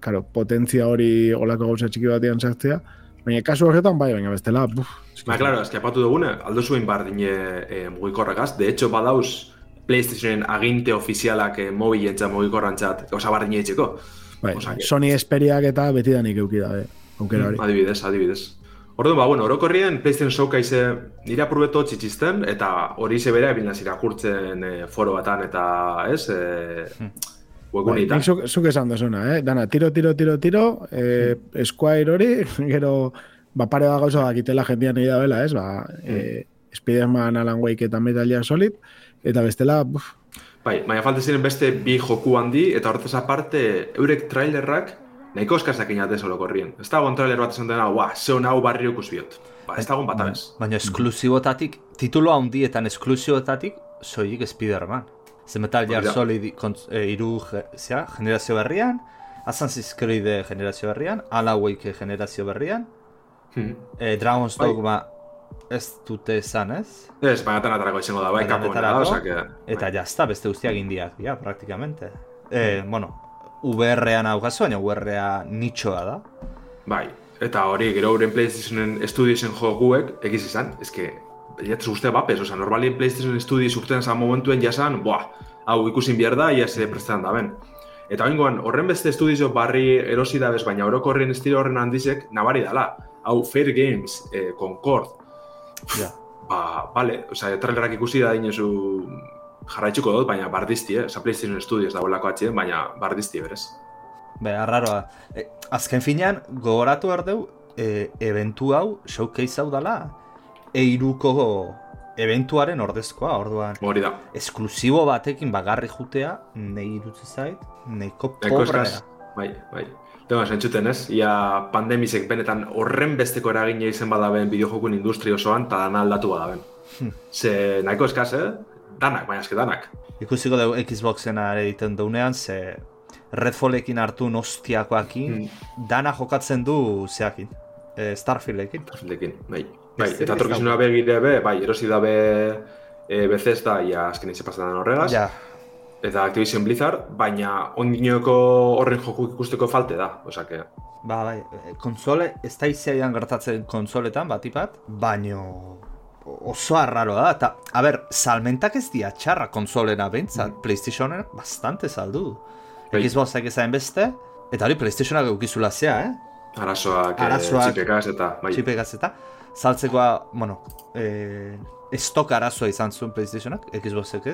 karo, potentzia hori olako gauza txiki batean sartzea, baina kasu horretan bai, baina bestela, buf, Ba, claro, eske apatu dugune, aldo zuen bardine e, mugikorregaz. De hecho, badauz PlayStationen aginte ofizialak e, mobilentza mugikorrantzat, osa bardine etxeko. bai, que- Sony esperiak eta betidanik euki da, eh, aukera hori. Adibidez, adibidez. Orduan, ba, bueno, orokorrien PlayStation Showcase nire apurbeto txitxisten, eta hori ze bera ebil irakurtzen e, foro batan eta, ez, e, Bai, webguneetan. nik zuk, zuk esan duzuna, eh? Dana, tiro, tiro, tiro, tiro, eh, Squire hori, gero, ba, pare bat gauza bakitela jendean nahi da bela, ez? Ba, eh, Spiderman, Alan Wake eta Metal Gear Solid, eta bestela, buf, Bai, baina falta ziren beste bi joku handi, eta hortaz aparte, eurek trailerrak nahiko eskazak inatez orokorrien. Ez dagoen trailer bat esan dena, ua, zeon hau barrio ikus biot. Ba, ez dagoen bat abez. Baina esklusibotatik, titulo handietan esklusibotatik, soilik Spider-Man. Ze Metal Gear. Solid kont- e, iru zera, generazio berrian, Assassin's Creed generazio berrian, Wake generazio berrian, Hmm. e, Dragon's Bai. Dogma ez dute esan, ez? Ez, baina izango da, bai, kapo da, Denetarako, osake... Eta jazta, beste guztiak indiak, ja, praktikamente. E, bueno, VR-an haukazu, baina VR-a nitxoa da. Bai, eta hori, gero euren PlayStationen estudiozen jokuek, egiz izan, eske, jatzen uste bapes, oza, normalien PlayStation Studios urtean zan momentuen jasan, boa, hau ikusin behar da, ia ze prestetan da ben. Eta bengoan, horren beste estudizio barri erosi da bez, baina orokorren estilo horren handizek, nabari dala. Hau, Fair Games, eh, Concord, Ja. ba, bale, oza, trailerak ikusi da dinezu jarraitzuko dut, baina bardizti, eh? Oza, PlayStation Studios dagoelako atxien, baina bardizti, berez. Be, arraroa. E, azken finean, gogoratu dugu, e, eventu hau, showcase hau dala, eiruko eventuaren ordezkoa, orduan. Hori da. Esklusibo batekin bagarri jutea, nahi irutze zait, Eko pobrea. bai, bai. Tema, sentzuten ez, ia pandemizek benetan horren besteko eragina izen badaben bideojokun industria osoan, eta dana aldatu badaben. Ze, nahiko eskaz, eh? Danak, baina eske danak. Ikusiko dugu Xboxena ere egiten dunean, ze Redfallekin hartu nostiakoakin, dana jokatzen du zeakin, e, Starfieldekin. Lekin, bai. Bai, Ez- eta ez atorkizuna begire be, bai, erosi dabe e, Bethesda, ia azken izan pasatzen horregaz. Ja, Eta Activision Blizzard, baina ondinoko horren joku ikusteko falte da, osake. ba, bai, e, konsole, ez da izaian gertatzen konsoletan, batipat, baino oso arraro da, eta, a ber, salmentak ez dia txarra konsolena behintzat, PlayStationen bastante saldu du. Bai. Xboxak ezain beste, eta hori PlayStationak eukizula zea, eh? Arazoak, Arazoak. Arazoak. txipekaz eta, bai. txipegaz eta saltzekoa, bueno, e, estok arazoa izan zuen PlayStationak, Xboxek,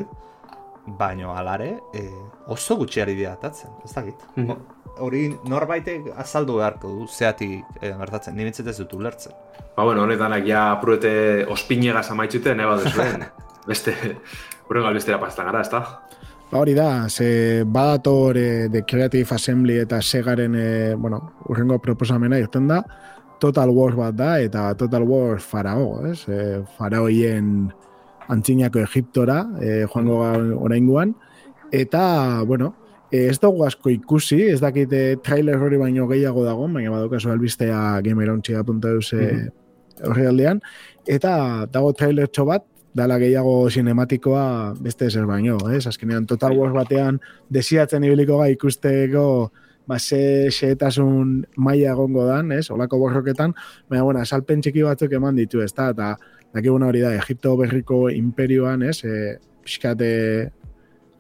baino alare, e, oso gutxiari dira atatzen, ez dakit. Mhm. Ho- Hori norbaitek azaldu beharko du zeatik e, gertatzen, ni ez dut ulertzen. Ba, bueno, honetan ja pruete ospinegaz amaitzute, neba duzuen. Beste, urren albestera pastan gara, ezta? Ba hori da, ze badator e, The Creative Assembly eta Segaren, e, bueno, urrengo proposamena irten da, Total War bat da, eta Total War farao, ez? E, faraoien antzinako Egiptora, e, joango gara oraingoan, eta, bueno, e, ez dugu asko ikusi, ez dakit e, trailer hori baino gehiago dago, baina badokazu albistea gamerontxia.eus e, horri aldean, eta dago trailer bat, dala gehiago sinematikoa beste ezer baino, ez? Azkenean Total Wars batean desiatzen ibiliko ga ikusteko ba, ze xehetasun maila egongo dan, ez? Olako borroketan, baina, bueno, salpen txiki batzuk eman ditu, ez da? Eta, dakiguna hori da, Egipto berriko imperioan, ez? E, pixkate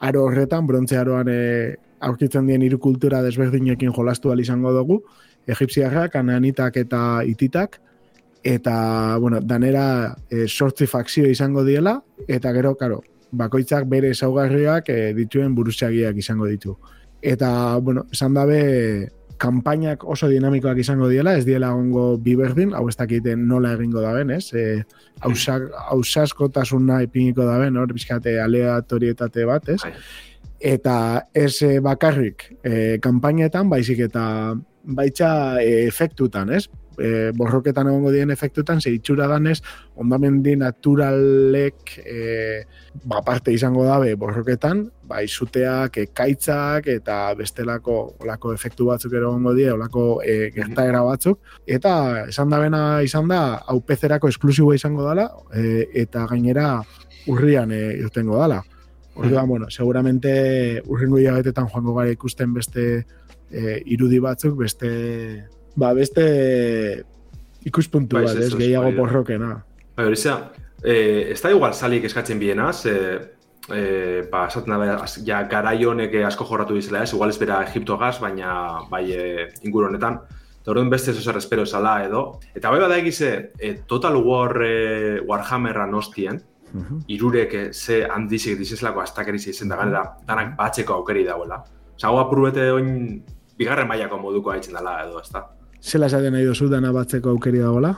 aro horretan, brontze aroan e, aurkitzen dien hiru kultura desberdinekin jolastu izango dugu, egipziarrak, anaanitak eta ititak, eta, bueno, danera e, sortzi fakzio izango diela, eta gero, karo, bakoitzak bere ezaugarriak e, dituen buruzagiak izango ditu. Eta, bueno, esan dabe, kanpainak oso dinamikoak izango diela, ez diela ongo biberdin, hau ez dakiten nola egingo daben, ez? E, hausaskotasuna ipiniko daben, hor, bizkate aleatorietate bat, ez? Bai. Eta ez e, bakarrik e, kanpainetan, baizik eta baitza e, efektutan, ez? E, borroketan egongo dien efektutan, ze itxura danez, ondamendi naturalek e, ba, parte izango dabe borroketan, bai zuteak, ekaitzak eta bestelako olako efektu batzuk ere egongo die, olako e, gertaera batzuk. Eta esan da bena izan da, hau pezerako esklusiboa izango dala, e, eta gainera urrian e, irtengo dala. Orduan, bueno, seguramente urrengo hilabetetan joango gara ikusten beste e, irudi batzuk, beste ba, beste ikuspuntu Bai, bat, ez, ez, ez, gehiago bai porrokena. Bai, hori zea, eh, ez da igual salik eskatzen bienaz, eh, eh, ba, esaten da, ja, garai honek asko jorratu dizela ez, igual ez bera Egiptogaz, baina bai eh, inguru honetan, eta orduan beste zozer espero esala edo. Eta bai bada egize, eh, Total War eh, Warhammerra nostien, irurek eh, ze handizik dizezelako astakeriz izen da ganera, danak batzeko aukeri dagoela. Osa, hau apurubete oin bigarren mailako moduko haitzen dela edo, ezta? Zela esaten nahi dozu dana batzeko aukeri dagoela?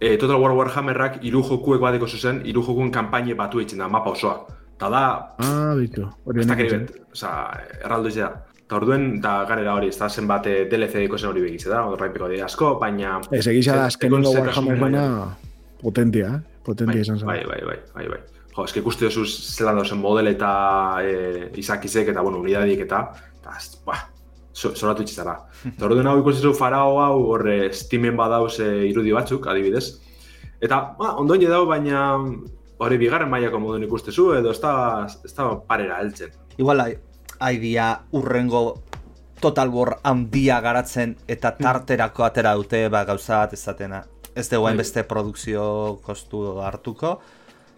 E, Total War Warhammerrak hiru jokuek badeko zuzen, hiru jokuen kanpaine batu eitzen da mapa osoa. Ta da, Ah, bitu. Hori ez esan. bet, oza, erraldo izea. Eta orduen, da ganera hori, ez da zenbat eh, DLC diko zen hori begize da, horraipeko dira asko, baina... Ez egisa da azkenengo Warhammerena maila. potentia, eh? Potentia bai, izan zen. bai, bai, bai, bai, bai. Jo, eske ikuste duzu zelan dauzen model eta e, izakizek eta, bueno, unidadiek eta, eta, ba, so, zoratu itxizara. Eta orduen hau ikusten zu farao hau, horre, Steamen badauz e, irudi batzuk, adibidez. Eta, ba, ondoin dau, baina hori bigarren mailako modun ikustezu, edo ez da, ez da parera heltzen. Igual, haidia urrengo Total War handia garatzen eta tarterako atera dute ba, gauza bat ezatena. Ez dugu Bai. beste produkzio kostu hartuko,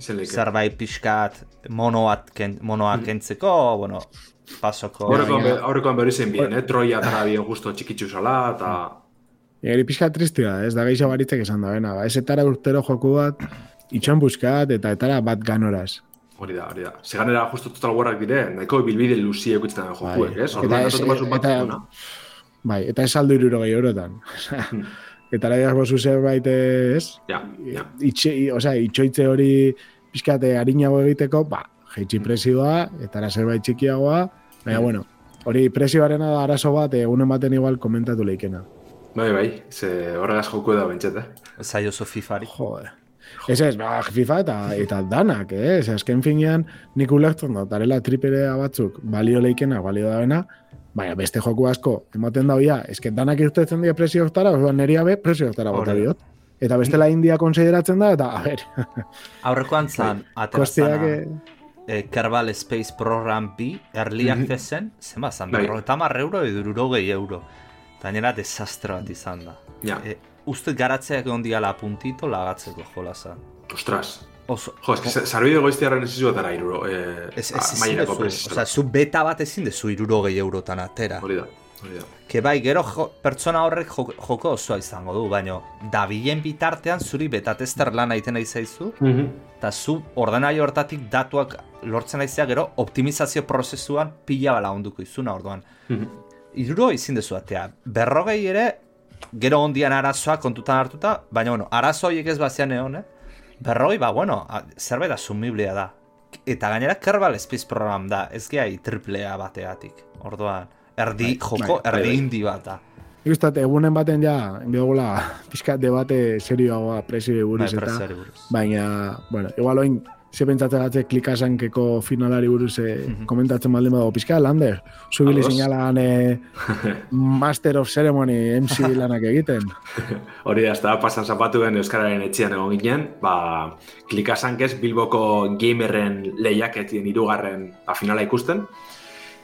zerbait pixkat monoat, ken, monoak kentzeko, bueno, pasoko... Aurrekoan Ja, be- aurrekoan behar izen bien, eh? Troia dara bien justo txikitzu zala, eta... Eri pixka tristia, ez da geixo baritzek esan da, bena, ba, ez etara urtero joku bat, itxoan buskat, eta etara bat ganoraz. Hori da, hori da. Seganera justo Total Warrak dire, nahiko bilbide luzi eukitzen da jokuek, Bai. ez? Eta Orduan, ez- batzuk bat eta-. Bai, eta ez saldo iruro gehi eurotan. eta ara bozu zerbait ez, Ja, ja. itxe, i- osea, itxoitze hori pixkate harinago egiteko, ba, jeitsi presioa, eta ara zerbait txikiagoa, baina, Mm. bueno, hori presioarena da arazo bat, egunen baten igual komentatu leikena. Bai, bai, ze horregaz joku da bentset, eh? Zaiozu fifari. Joder. Ez ez, ba, FIFA eta, eta danak, eh? Ez, azken finean nik ulertzen dut, arela triperea batzuk balio leikena, balio da bena, baina beste joku asko ematen da ja, eske danak irtetzen dira presio hortara, orduan neria be presio hortara bota diot. Eta bestela India konsideratzen da, eta, a ber, Aurrekoan zan, kostiak... e, Kerbal Space Program B, Early Accessen, zema zan, Bai. berro, eta marre euro edo irurogei euro. Eta gainera desastre bat izan da. Ja, E, uste garatzeak egon diala puntito lagatzeko jolaza. ostras. Oso, Jo, eski, sarbide goiztiarren ez izu batara iruro, eh, ez, ez, a- ezin mailerako dezu, prezioa. osea, zu beta Ke bai, gero jo, pertsona horrek jo, joko osoa izango du, baino dabilen bitartean zuri beta tester lan egiten nahi zaizu, eta zu ordenai hortatik datuak lortzen naizea gero optimizazio prozesuan pila bala onduko izuna orduan. Iruro izin dezu atea. Berrogei ere, gero ondian arazoa kontutan hartuta, baina bueno, arazo horiek ez bazian egon, eh? Berrogei, ba, bueno, a, zerbait asumiblea da. Eta gainera Kerbal Space Program da, ez gehi triplea bateatik. Orduan, erdi, joko, bai, erdi bai. indi bat da. Nik uste, dut, egunen baten ja, biogula, pixka debate serioagoa presio buruz Bai, eta, baina, bueno, igual oin, ze pentsatzen gatze klikasankeko finalari buruz eh, komentatzen baldin badago, pixka, Lander, zubili sinalan eh, Master of Ceremony MC lanak egiten. Hori da, ez da, pasan zapatuen Euskararen etxean egon ginen, ba, klikasankez Bilboko gamerren lehiaketien irugarren ba, finala ikusten.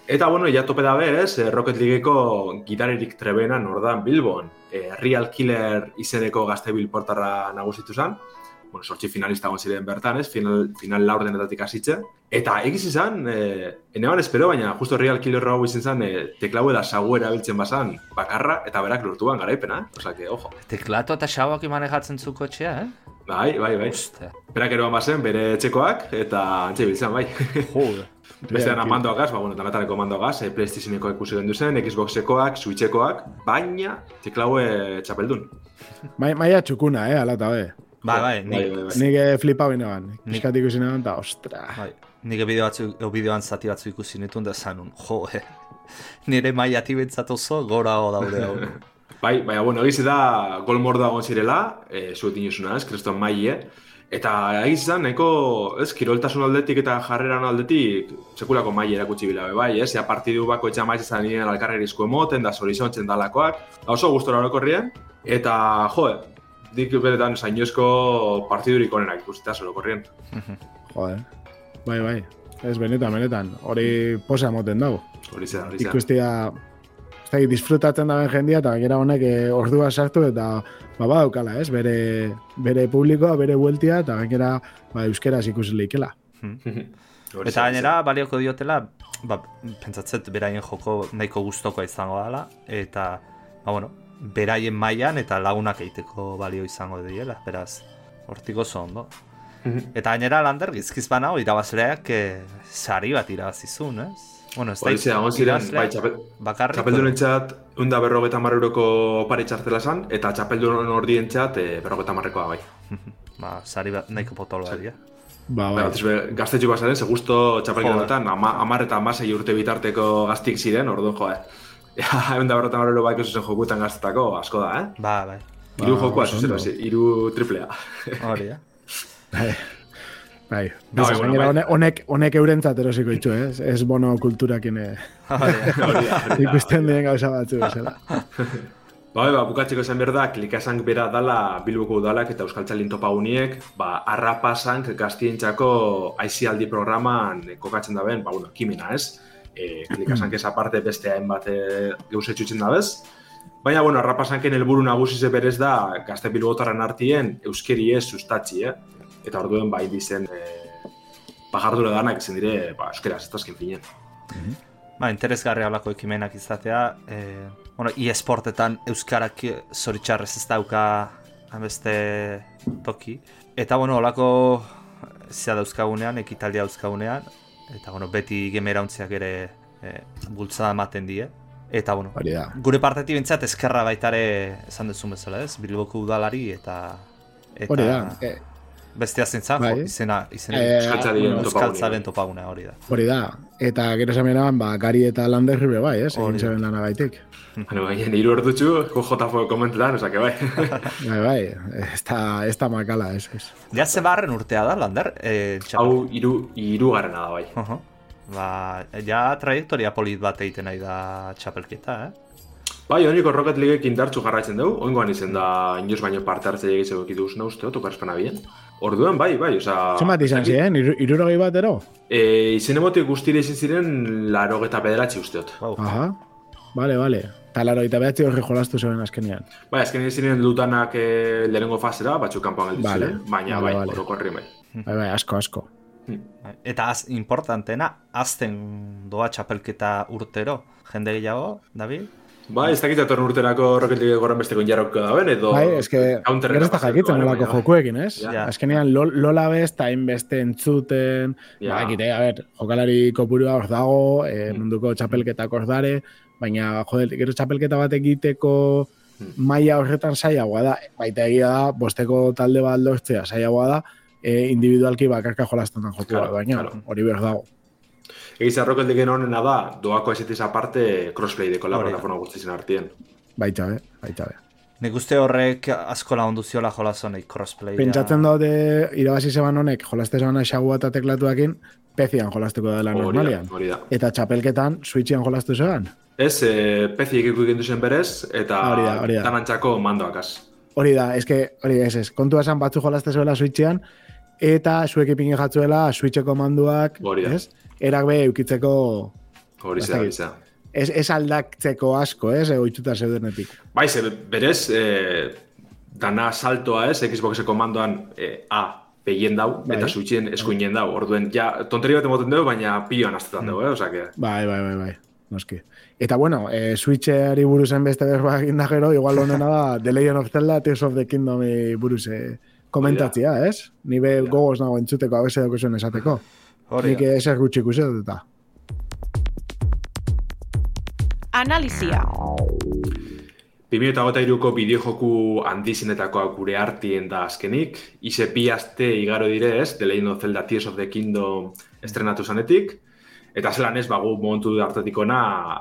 Eta, bueno, ja tope dabe, ez, eh, Rocket Leagueko gitarerik trebena nordan Bilbon. Eh, Real Killer izeneko gazte bilportarra nagusitu zen. Bueno, sortzi finalista egon ziren bertan, ez, final, final laurdenetatik hasitze. Eta egiz izan, eh, eneban espero, baina justo Real Killer hau izan zen, eh, teklau eta sagu erabiltzen bazan bakarra, eta berak lortuan garaipena, eh? Osa que, ojo. Teklatu eta xauak manejatzen zu kotxea, eh? Bai, bai, bai. Ostia. Berak eroan bazen, bere etxekoak, eta antxe biltzen, bai. Jode. Beste dana mandoagaz, ba, bueno, danatareko mandoagaz, eh, PlayStationeko ikusi gendu zen, Xboxekoak, Switchekoak, baina teklaue txapeldun. Mai, maia txukuna, eh, alata, be. Bai, bai, bai, nik, bai, bai. Nik eh, flipau ineban. Piskat ikusi neban, eta ostra. bai, nik bideo batzu, bideoan zati batzu ikusi nituen da zanun, jo, eh. Nire maia tibentzat oso gorago daude hau. Bai, baina, bueno, egiz da, gol mordoa egon zirela, e, zuetin jusuna, ez, kreston maile, eta egiz da, nahiko, ez, kiroltasun aldetik eta jarreran aldetik, sekulako maile erakutsi bila, bai, ez, ja partidu bako etxa maiz izan nien alkarrerizko emoten, da zorizontzen dalakoak, da oso gustora orokorrien, eta, jo, dik beretan zainoezko partidurik onenak ikusita orokorrien. Joder. Bai, bai. Ez benetan, benetan. Hori posa moten dago. Hori zera, hori zera. Ikustia, ez da, disfrutatzen daben jendia, eta gainera honek eh, ordua sartu, eta ba, badaukala, ez? Bere, bere publikoa, bere bueltia, eta gainera ba, euskeraz ikusi leikela. Hori Eta gainera, balioko diotela, ba, pentsatzet beraien joko nahiko gustokoa izango dela, eta, ba, bueno, beraien mailan eta lagunak egiteko balio izango diela, beraz, hortik oso ondo. Eta gainera lander, gizkiz banao, irabazleak eh, sari bat irabazizun, ez? Bueno, ez da Hori zera, egon ziren, bai, txapel, bakarrik, Txapeldunentzat, unda berrogeta mar euroko pare txartela zan, eta txapeldun ordientzat, e, berrogeta marrekoa bai. ba, sari bat nahiko potoloa dira. Ba, batez be, gaztetxu bazaren, ze gusto txapelketan, ama, amar eta amasei urte bitarteko gaztik ziren, orduan jo, eh. Ja, unda berrogeta mar euro baiko zuzen jokuetan gaztetako, asko da, eh? Ba, bai, Iru Ba, jokoa, zuzen, iru triplea. hori, eh? Bai. No, Bez, bueno, gainera bai. honek, honek, eurentzat erosiko itxu, ez? Ez bono kulturakin eh, Hori, eh? Da, da. ikusten diren gauza batzu bezala. Ba, ba, bukatzeko esan behar da, klikasank bera dala Bilboko udalak eta Euskal Txalin topa uniek, ba, arrapasank gaztientzako aizialdi programan eh, kokatzen daben, ba, bueno, kimena, ez? E, klikasank ez aparte beste hainbat e, geuse txutzen dabez. Baina, bueno, arrapasanken helburu nagusi ze berez da gazte bilbotarren artien euskeri ez sustatzi, eh? Eta orduen bai dizen e, bajardura danak izan dire, ba, euskera, ez azken finen. Ba, interesgarri alako ekimenak izatea, e, bueno, e-sportetan euskarak zoritxarrez ez dauka beste toki. Eta, bueno, olako zea dauzkagunean, ekitaldia dauzkagunean, eta, bueno, beti gemerauntziak ere e, bultzada ematen die. Eta, bueno, gure partetik bintzat eskerra baitare esan duzun bezala, ez? Bilboko udalari eta... eta Hori da. E, bestia zintza, bai. izena, izena e, euskaltzaren topagune hori da. Hori da. Eta gero zamenean, ba, gari eta landerri be bai, ez? Egin zeben lan agaitik. Bueno, bai, niru erdutxu, JFO komentetan, osak, bai. bai, bai, ez da, ez da makala, ez, ez. Ja, ze barren urtea da, lander? E, Hau, iru, iru garrena da, bai. Uh -huh. Ba, ja, trajektoria polit bat egiten nahi da txapelketa, eh? Bai, honiko Rocket League indartzu jarraitzen dugu, oingoan izen da inoz baino parte hartzea egitzeko ekitu uste, uste, tokarspana bien. Orduan, bai, bai, oza... Zemat izan ziren, irurogei bat ero? E, izen emote guztire izin ziren laro eta pederatzi usteot. Wow. Aha, bale, bale. Eta laro eta behatzi horri jolastu zuen azkenean. Bai, azkenean ziren dutanak e, lehenengo fasera, batzuk kanpoan gelditzen vale. baina vale, bai, vale. oroko herri bai. Bai, bai, asko, asko. Eta az, importantena, azten doa txapelketa urtero, jende gehiago, David? Bai, ez dakit atorren urterako roketik gorren besteko injarroko da ben, edo... Bai, ez que, gero ez da jakitzen nolako jokuekin, ez? Ja. Azkenean, lola bez, eta inbeste entzuten, ja. ba, egite, a ber, jokalari kopurua hor dago, e, munduko txapelketak hor dare, baina, jode, gero txapelketa bat egiteko hmm. maila horretan saiagoa da, baita egia da, bosteko talde bat lortzea saiagoa da, e, individualki bakarka jolazten joku claro, baina hori claro. behar dago. Egiz arrokel diken honena da, doako esetez aparte crossplay deko la plataforma guztizien artien. Baita be, baita be. Nik uste horrek asko lagundu ziola jolazonei crossplay. Pentsatzen daude irabazi zeban honek jolazte zeban xagua eta teklatuakin pezian jolazteko dela normalian. Eta txapelketan switchian jolaztu zeban. Ez, e, pezi ekiku egin duzen berez, eta tanantxako mandoakaz. Hori da, eske, hori ez ez, kontua esan batzu jolazte zuela switchian, eta zuek ipingi jatzuela switcheko manduak, ez? erak be eukitzeko... Hori zera, zera. Ez, ez aldaktzeko asko, ez, egoitzuta zeudenetik. Bai, ze, berez, e, dana saltoa, ez, Xboxeko mandoan e, A, pehien dau, bai. eta suitzien eskuinen dau. Orduen, ja, tonteri bat emoten dugu, baina pioan aztetan dugu, eh, osake. Bai, bai, bai, bai. Noski. Eta bueno, e, Switcheri buruzen beste berba da gero, igual honena da The Legend of Zelda, Tears of the Kingdom buruze komentatzia, ez? Ni be gogoz nago entzuteko, abese dago zuen esateko. Hori Nik ezer gutxi ikusi eta. Analizia. 2008ko bideojoku handizinetakoa gure artien da azkenik. Ize bi aste igaro dire ez, The Legend of Zelda Tears of the Kingdom estrenatu zanetik. Eta zelan ez, bagu momentu hartatikona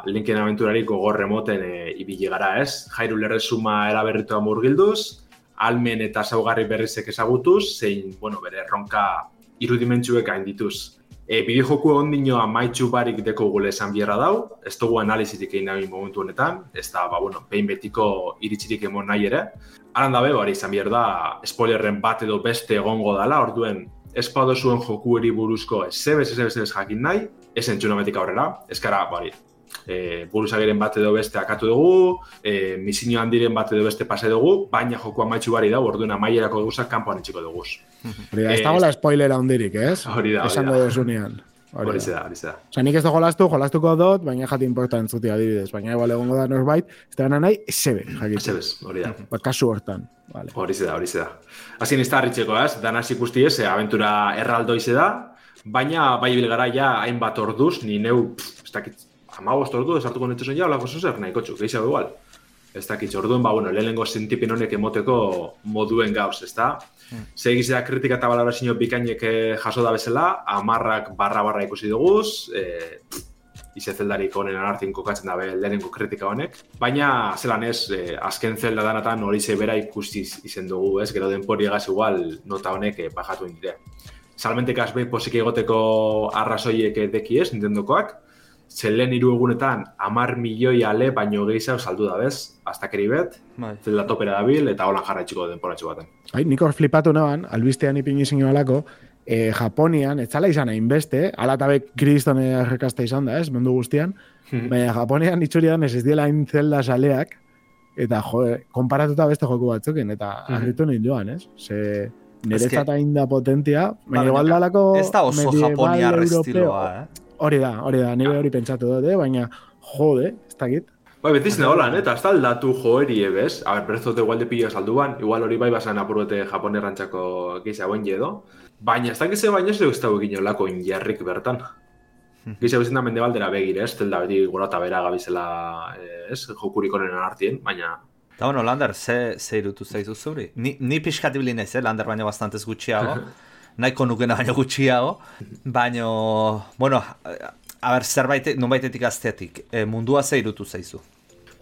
linken aventurari gogor remoten e, ibili gara ez. Jairu lerrezuma eraberritua murgilduz, almen eta zaugarri berrizek ezagutuz, zein, bueno, bere erronka irudimentzuek hain dituz. E, Bideojoku ondino amaitxu barik deko gule esan bierra dau, ez dugu analizitik egin nahi momentu honetan, ez da, ba, bueno, behin betiko iritsirik emon nahi ere. Aran dabe, bari, izan bier da, spoilerren bat edo beste egongo dala, orduen, ez zuen joku eri buruzko ez zebez, ez zebez, jakin nahi, ez entzunametik aurrera, ez kara, bari, e, buruzagiren bat edo beste akatu dugu, e, misinio handiren bat edo beste pase dugu, baina joku amaitxu bari da, orduan amaierako duguzak kanpoan etxiko dugu. Hori da, ez dago la spoilera handirik, ez? Hori da, hori da. Esan Hori da, hori da. Osa, nik ez dago jolastu, jolastuko dut, baina jati importa entzuti adibidez, baina igual egongo da norbait, ez da nahi, esebe, jakitu. Esebez, hori da. Ba, kasu hortan. Vale. Hori da, hori da. Azien ez da harritxeko, ez? Danaz ikusti ez, aventura erraldo ize da, baina bai bilgara ja hainbat orduz, ni neu, pff, ez dakit, amagost ordu, esartuko netu zen ja, olako zuzer, nahi kotxu, gehiago igual. Ez dakit, orduan, ba, bueno, lehenengo sentipin honek emoteko moduen gauz, ez da? Mm. Zegizea kritika eta balarazio bikainek eh, jaso da bezala, amarrak barra-barra ikusi duguz, e, ize zeldarik honen anartin kokatzen dabe lehenengo kritika honek. Baina, zelan ez, e, azken zelda danatan hori ze bera ikusi izen dugu, ez? Gero denpori egaz igual nota honek e, bajatu indire. Salmentek azbe posik egoteko arrazoiek deki ez, Nintendokoak, zelen hiru egunetan amar milioi ale baino gehiago saldu da, bez? Hasta keri bet, bai. zelda topera dabil, eta holan jarraitxiko denporatxo baten. Ai, nik hor flipatu naban, albistean ipin izin balako, e, Japonian, ez zala izan hain beste, ala tabe kristone errekazta izan da, ez, mundu guztian, hmm. baina Japonian itxurian ez ez diela hain zelda saleak, eta jo, konparatuta beste joku batzukin, eta hmm. arritu joan, ez? Ze, niretzat hain da potentia, baina Ba, igual dalako Ez da oso japoniar estiloa, eh? Hori da, hori da, nire hori pentsatu dut, eh? baina jode, ez dakit. Bai, beti izan holan, eta ez da aldatu joeri ebez. A ber, Breath of the Wild pilo salduan, igual hori bai basan apurrete japonerrantzako giza guen edo. Baina ez dakize baina ez dugu ez dago gino lako injarrik bertan. Giza bezin da mendebaldera begire, ez? Telda beti gora eta bera gabizela, eh, ez? Jokurik onenen artien, baina... Eta bueno, Lander, ze, ze irutu zaizu zuri? Ni, ni pixkat ibili naiz, eh? Lander baino bastantez gutxiago. Nahiko nukena baino gutxiago. Baino, bueno, a, a ber, zerbait, nonbaitetik azteatik. E, mundua ze irutu zaizu?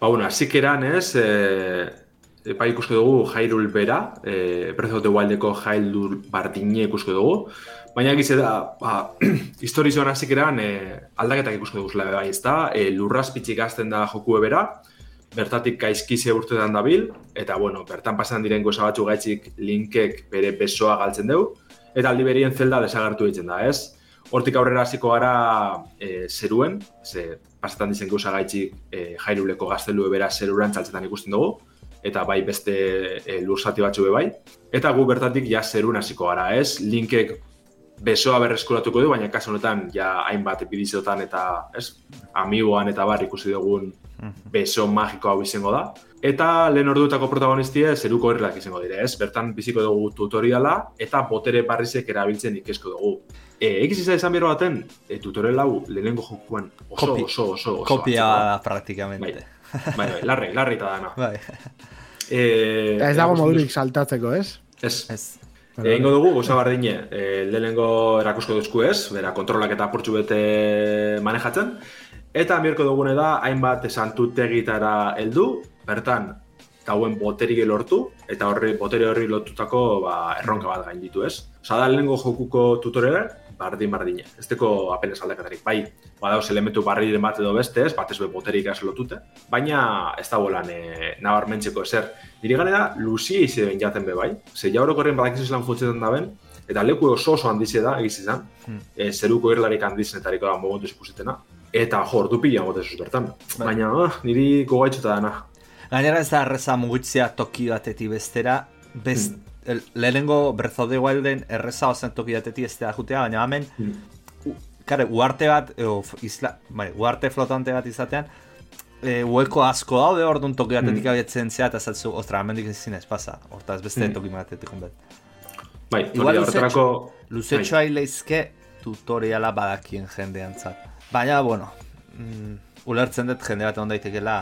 Ba, bueno, asik eran, ez? E, bai ikusko dugu Jairul bera, e, Breath of Wildeko Jairul bardine ikusko dugu. Baina egize da, ba, historizoan hasik eran, e, aldaketak ikusko dugu zela bai, ez da? E, lurraspitzik azten da joku bera, bertatik gaizkize urtetan dabil, eta bueno, bertan pasan diren goza batzu gaitzik linkek bere besoa galtzen dugu, eta aldi berien zelda desagertu ditzen da, ez? Hortik aurrera hasiko gara e, zeruen, ze pasatan dizen gauza gaitzik e, jairuleko gaztelu bera zeruran txaltzetan ikusten dugu, eta bai beste e, lursati batzu bai. Eta gu bertatik ja zerun hasiko gara, ez? Linkek besoa berreskuratuko du, baina kasu honetan ja hainbat epidizotan eta, ez? Amigoan eta bar ikusi dugun beso magiko hau izango da. Eta lehen orduetako protagonistia zeruko herrilak izango dire, ez? Bertan biziko dugu tutoriala eta botere barrizek erabiltzen ikesko dugu. E, egiz izan esan bero baten, e, tutorial hau lehenengo jokuan oso, Kopi- oso, oso, oso, Kopia atzeko. da, praktikamente. Bai, bai, larri, larri eta dana. Bai. E, Eta ez dago modurik saltatzeko, ez? Ez, Ez. Egingo dugu, goza bardine, e, lehenengo erakusko duzku ez, bera kontrolak eta portxu bete manejatzen, eta mirko dugune da, hainbat santutegitara heldu, bertan, dauen boterik lortu, eta horri botere horri lotutako ba, erronka bat gain ditu ez. Osa da, lehenengo jokuko tutoriala, bardin bardine, ez teko apenas aldaketarik, bai, badauz elementu barriren bat edo beste ez, batez be boterik ez lotute, baina ez da bolan e, nabarmentzeko ezer. Niri gane da, luzia izi ben jaten be bai, ze jaurok horren badakizu zelan futzetan da ben, eta leku oso oso handize da, egiz izan, Hmm. e, zeruko irlarik handizenetariko da momentu ikusitena, eta jo, ordu pila gotezuz bertan. Bai. Baina, ah, niri gogaitxuta dana. Gainera ez da erreza mugitzea toki batetik bestera, bez, el, lehenengo Breath of the Wilden erreza ozen toki batetik ez da jutea, baina hemen, Mm. kare, uarte bat, o, isla, bai, uarte flotante bat izatean, e, hueko asko daude orduan toki batetik Mm. abiatzen zea, eta zatzu, ostra, hemendik ezin ez pasa, hortaz beste Mm. toki batetik honbet. Bai, Igual horretarako... Luzetxoa leizke tutoriala badakien jendeantzat. Baina, bueno, mm, ulertzen dut jende bat egon daitekela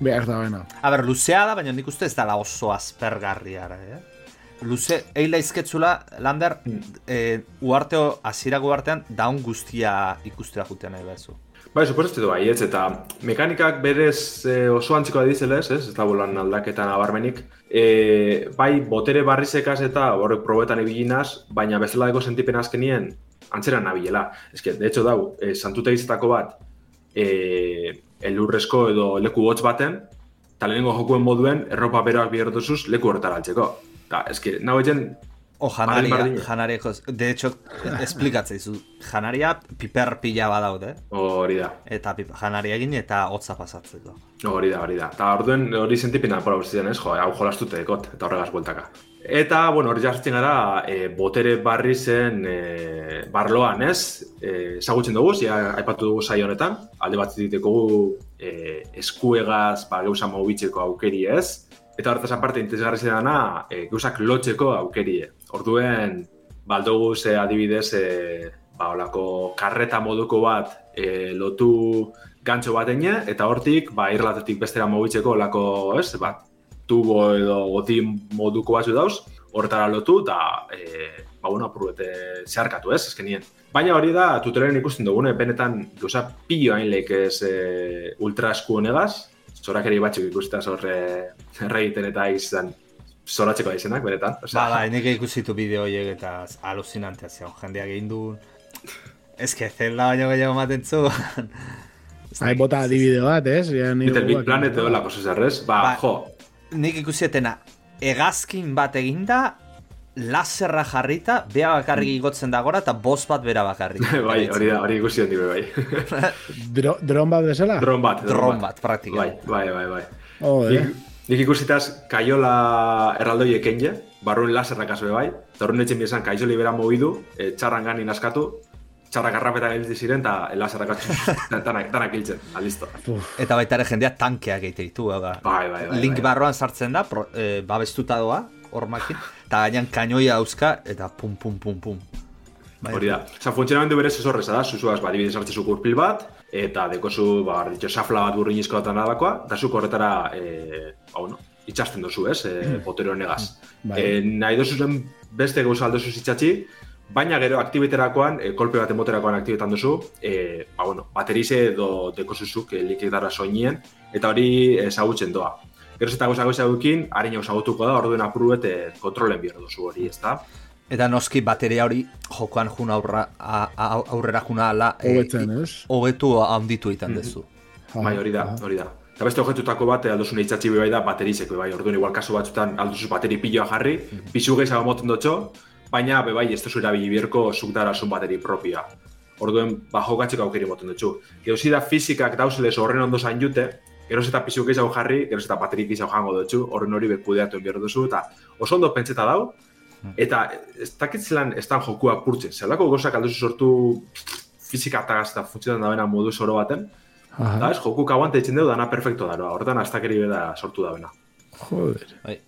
Behar da, bena. A ber, luzea da, baina nik uste ez dala oso aspergarria, eh? Luze, eila izketzula, Lander, eh, uarteo, azirako uartean, daun guztia ikustera jutean nahi bezu. Bai, suposatzen du baietz, eta mekanikak berez e, oso antzikoa dizelez, ez? Ez da bolan aldaketa nabarmenik. E, bai, botere barrizekaz eta horrek probetan ibilinaz, baina bezala sentipen azkenien antzera nabilela. Ez que, de hecho, dau, e, santutegizetako bat, e, elurrezko edo leku hotz baten, eta lehenengo jokuen moduen, erropa beroak biherotuzuz leku horretara altzeko. Eta, ez que, nahu egin, O janaria, Bardin, bardin. janaria, de hecho, esplikatzeizu, janaria piper pila badaude, hori da. eta pip, janaria egin eta hotza pasatzeko. Hori da, hori da. Eta orduen hori sentipena pora ziren, ez? Jo, hau jolastute dekot, eta horregaz bueltaka. Eta, bueno, hori jartzen gara, e, botere barri zen e, barloan, ez? E, ezagutzen dugu, zia aipatu dugu saio honetan, alde bat diteko e, eskuegaz, ba, gauza mobitzeko aukeri ez? Eta horretaz aparte, interesgarri dana, e, gauzak lotzeko aukerie. Orduen, baldogu ze adibidez, e, ba, olako karreta moduko bat e, lotu gantxo bat eta hortik, ba, irlatetik bestera mobitzeko olako, ez, ba, tubo edo gotin moduko batzu dauz, hortara lotu, eta, e, ba, bueno, apurrete zeharkatu, ez, ezkenien. Baina hori da, tutorialen ikusten dugune, benetan, gauza pilo hain leik ez e, ultra esku honegaz, zorakeri batzuk ikusita zorre erregiten eta izan zoratzeko izenak, benetan. Osea, Ba, bai, nik ikusitu bideo horiek eta alucinantea zion, jendeak egin du... Ez que zelda baino gehiago maten zu. Hai bota adibide bat, ez? Little Big Planet edo lako zezarrez, ba, Ba, jo, Nik ikusietena, egazkin bat eginda, laserra jarrita, bea bakarrik igotzen da gora, eta bost bat bera bakarrik. bai, hori da, hori ikusi handi bai. Dro, dron bat bezala? Dron bat, Dron bat, praktikamente. Bai, bai, bai, bai. Joder. Nik, Nik ikusitaz, kaiola erraldoi eken je, barruen laserrak azbe bai, eta horren etxen bizan, kaizoli bera mobidu, e, txarran gani naskatu, txarrak arrapeta gildi ziren, eta laserrak tanak, tanak hiltzen, alisto. Eta baita ere jendea tankeak egite ditu, bai, bai, bai, bai, link bai. barroan sartzen da, pro, e, babestuta doa, hormakin, eta gainean kainoia dauzka, eta pum, pum, pum, pum. Bai. Hori da. Osa, funtzionamendu berez ez horrez, da, zuzuaz, ba, dibidez hartzezu kurpil bat, eta dekozu, ba, ditxo, safla bat burrinizko bat anadakoa, eta zuk horretara, e, ba, bueno, itxasten dozu, ez, e, potero honegaz. Bai. E, nahi dozu zen beste gauza aldozu zitzatzi, baina gero aktibiterakoan, e, kolpe bat emoterakoan aktibetan duzu, e, ba, bueno, baterize edo dekozuzuk e, likidara soinien, eta hori ezagutzen doa. Gero eta gauza dukin, harin ezagutuko da, orduen apruet e, kontrolen bihar duzu hori, ez da? Eta noski bateria hori jokoan juna aurra, a, a, aurrera juna ala e, hobetu handitu egiten dezu. Ah, Bai, hori da, ah. hori da. Eta beste objetutako bat, aldozun eitzatzi bai da baterizeko, bai, orduan igual kasu batzutan alduzu bateri piloa jarri, pizu gehiago moten dutxo, baina be bai, ez duzu erabili bierko zuk darasun bateri propioa. Orduen, ba, jokatzeko aukeri moten dutxu. Gero da fizikak dauzelez horren ondo zain jute, gero eta pizu gehiago jarri, gero eta bateri gehiago jango dutxu, horren hori bekudeatu behar duzu, eta oso ondo pentseta dau, eta ez dakitzelan ez dan jokua purtzen. Zelako gozak alduzu sortu fizika eta gazta funtzionan da bena modu zoro baten, Aha. Da, ez, jokuk aguante itzen dugu, dana perfecto daro. Hortan, astakeri beda sortu da bena. Joder. Bai.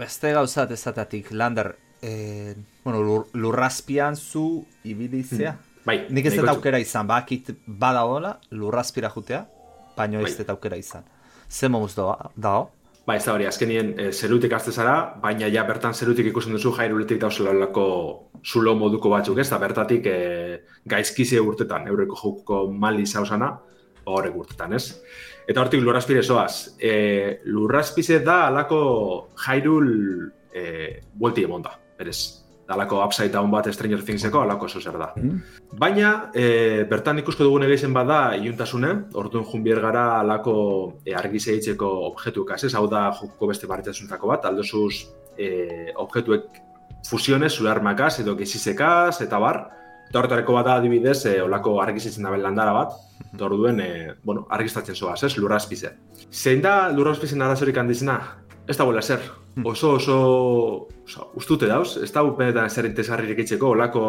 Beste gauzat ezatatik, Lander, e, bueno, lur, lurrazpian zu ibilizea. Bai, Nik ez dut aukera izan, bakit badagoela, lurrazpira jutea, baino ez Bai. dut aukera izan. Ze moduz doa, dao? Ba, ez da hori, azkenien e, zerutik azte zara, baina ja bertan zerutik ikusten duzu jairuletik dauzela olako zulo moduko batzuk ez, eta bertatik e, gaizkize urtetan, eureko jokuko mali zauzana, horrek urtetan, ez? Eta hortik lurraspire zoaz. E, lurraspize da alako jairul e, buelti emon da, berez. Da alako upside down bat Stranger Thingseko, alako oso zer da. Baina, e, bertan ikusko dugun egeizen bada iuntasune, orduan junbier gara alako e, argize hitzeko objektu ez? Hau da joko beste barritasuntako bat, aldozuz e, objektuek fusiones, zure armakaz, edo gezizekaz, eta bar. Eta horretareko bat da adibidez, e, olako argizitzen daben landara bat, eta orduen, e, bueno, argiztatzen zoaz, ez, lurrazpize. Zein da lurrazpizen arazorik handizena? Ez da bola zer. Oso, oso, oso ustute dauz, ez da benetan zer interesgarririk itxeko, olako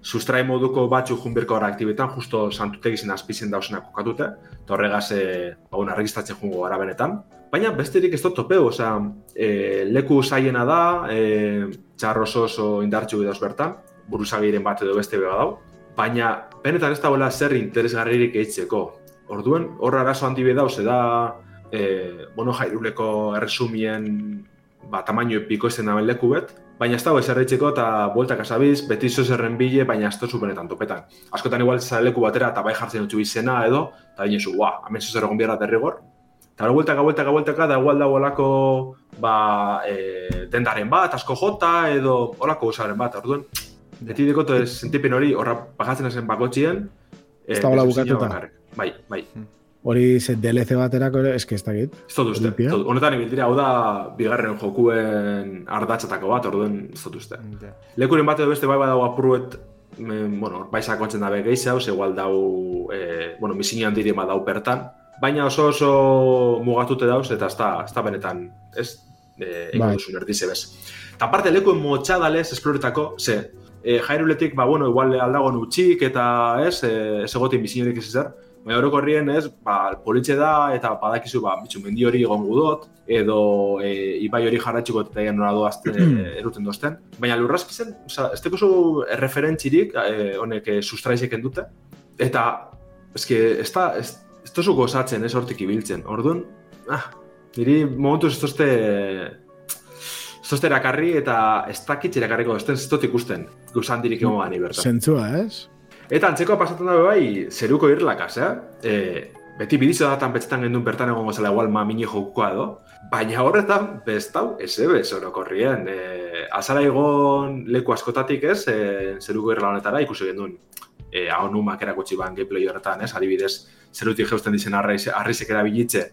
sustrai moduko batzu junbirko gara aktibetan, justo santutegizen azpizen dauzenak kokatute, eta horregaz, e, ba, bueno, argistatzen jungo gara benetan. Baina besterik ez dut topeu, osea, e, leku zaiena da, e, txarro oso indartxu dauz bertan, buruzagiren bat edo beste bega dau, baina benetan ez dagoela zer interesgarririk eitzeko. Orduen, horra arazo handi be dauz, da, e, bueno, jairuleko erresumien ba, tamaino epiko ezen daben leku bet, baina ez dago ezer eitzeko eta bueltak asabiz, beti zo zerren bile, baina ez tozu benetan topetan. Askotan igual zara leku batera eta bai jartzen dutxu izena edo, eta dine zu, guau, hemen zo zer egon biara derrigor. Eta hori bueltaka, bueltaka, bueltaka, da igual dago olako ba, e, dendaren bat, asko jota, edo olako gozaren bat, orduan, beti dekoto ez sentipen hori, horra pagatzen ezen bakotxien, Ez dagoela bezuzina bukatuta. bakarrik. Bai, bai. Hori ze DLC baterako ere, eske ez dakit. Ez dut uste. Honetan ibildira, hau da bigarren jokuen ardatzatako bat, orduan ez dut uste. Lekuren bat edo beste bai badago apurruet, men, bueno, bai sakontzen dabe gehi hau, igual dau, e, bueno, misini handiri bat dau pertan, baina oso oso mugatute dauz, eta ez da, ez da benetan, ez, e, egin Bai. duzun erdize bez. Eta aparte, lekuen motxadalez esploretako, ze, e, jairuletik, ba, bueno, igual aldago utxik, eta ez, e, ez egotin bizinorik ez ezer, Baina orokorrien ez, ba, politxe da, eta badakizu, ba, bitxu, mendi hori egon gudot, edo e, ibai hori jarratxiko eta egin nora doazte eruten dozten. Baina lurrazpizen, oza, ez teko zu referentzirik, e, honek e, sustraizek dute, eta, eske, ez da, ez, ez tozu gozatzen, ez hortik ibiltzen. Orduan, ah, niri momentuz ez tozte, ez tozte erakarri eta ez dakitz erakarriko, ez ez dut ikusten, guzandirik egon gani bertan. Zentzua, ez? Eta antzekoa pasatzen dabe bai, zeruko irlakaz, eh? E, beti bidizo datan betzetan gendun bertan egongo zela igual ma mini jokukoa edo. Baina horretan, bestau, ez ebe, orokorrien. E, azara egon leku askotatik ez, e, zeruko irla honetara ikusi gendun. E, hau numak erakutsi ban gameplay horretan, ez? Adibidez, zerutik jeusten dizen arrizek erabilitze.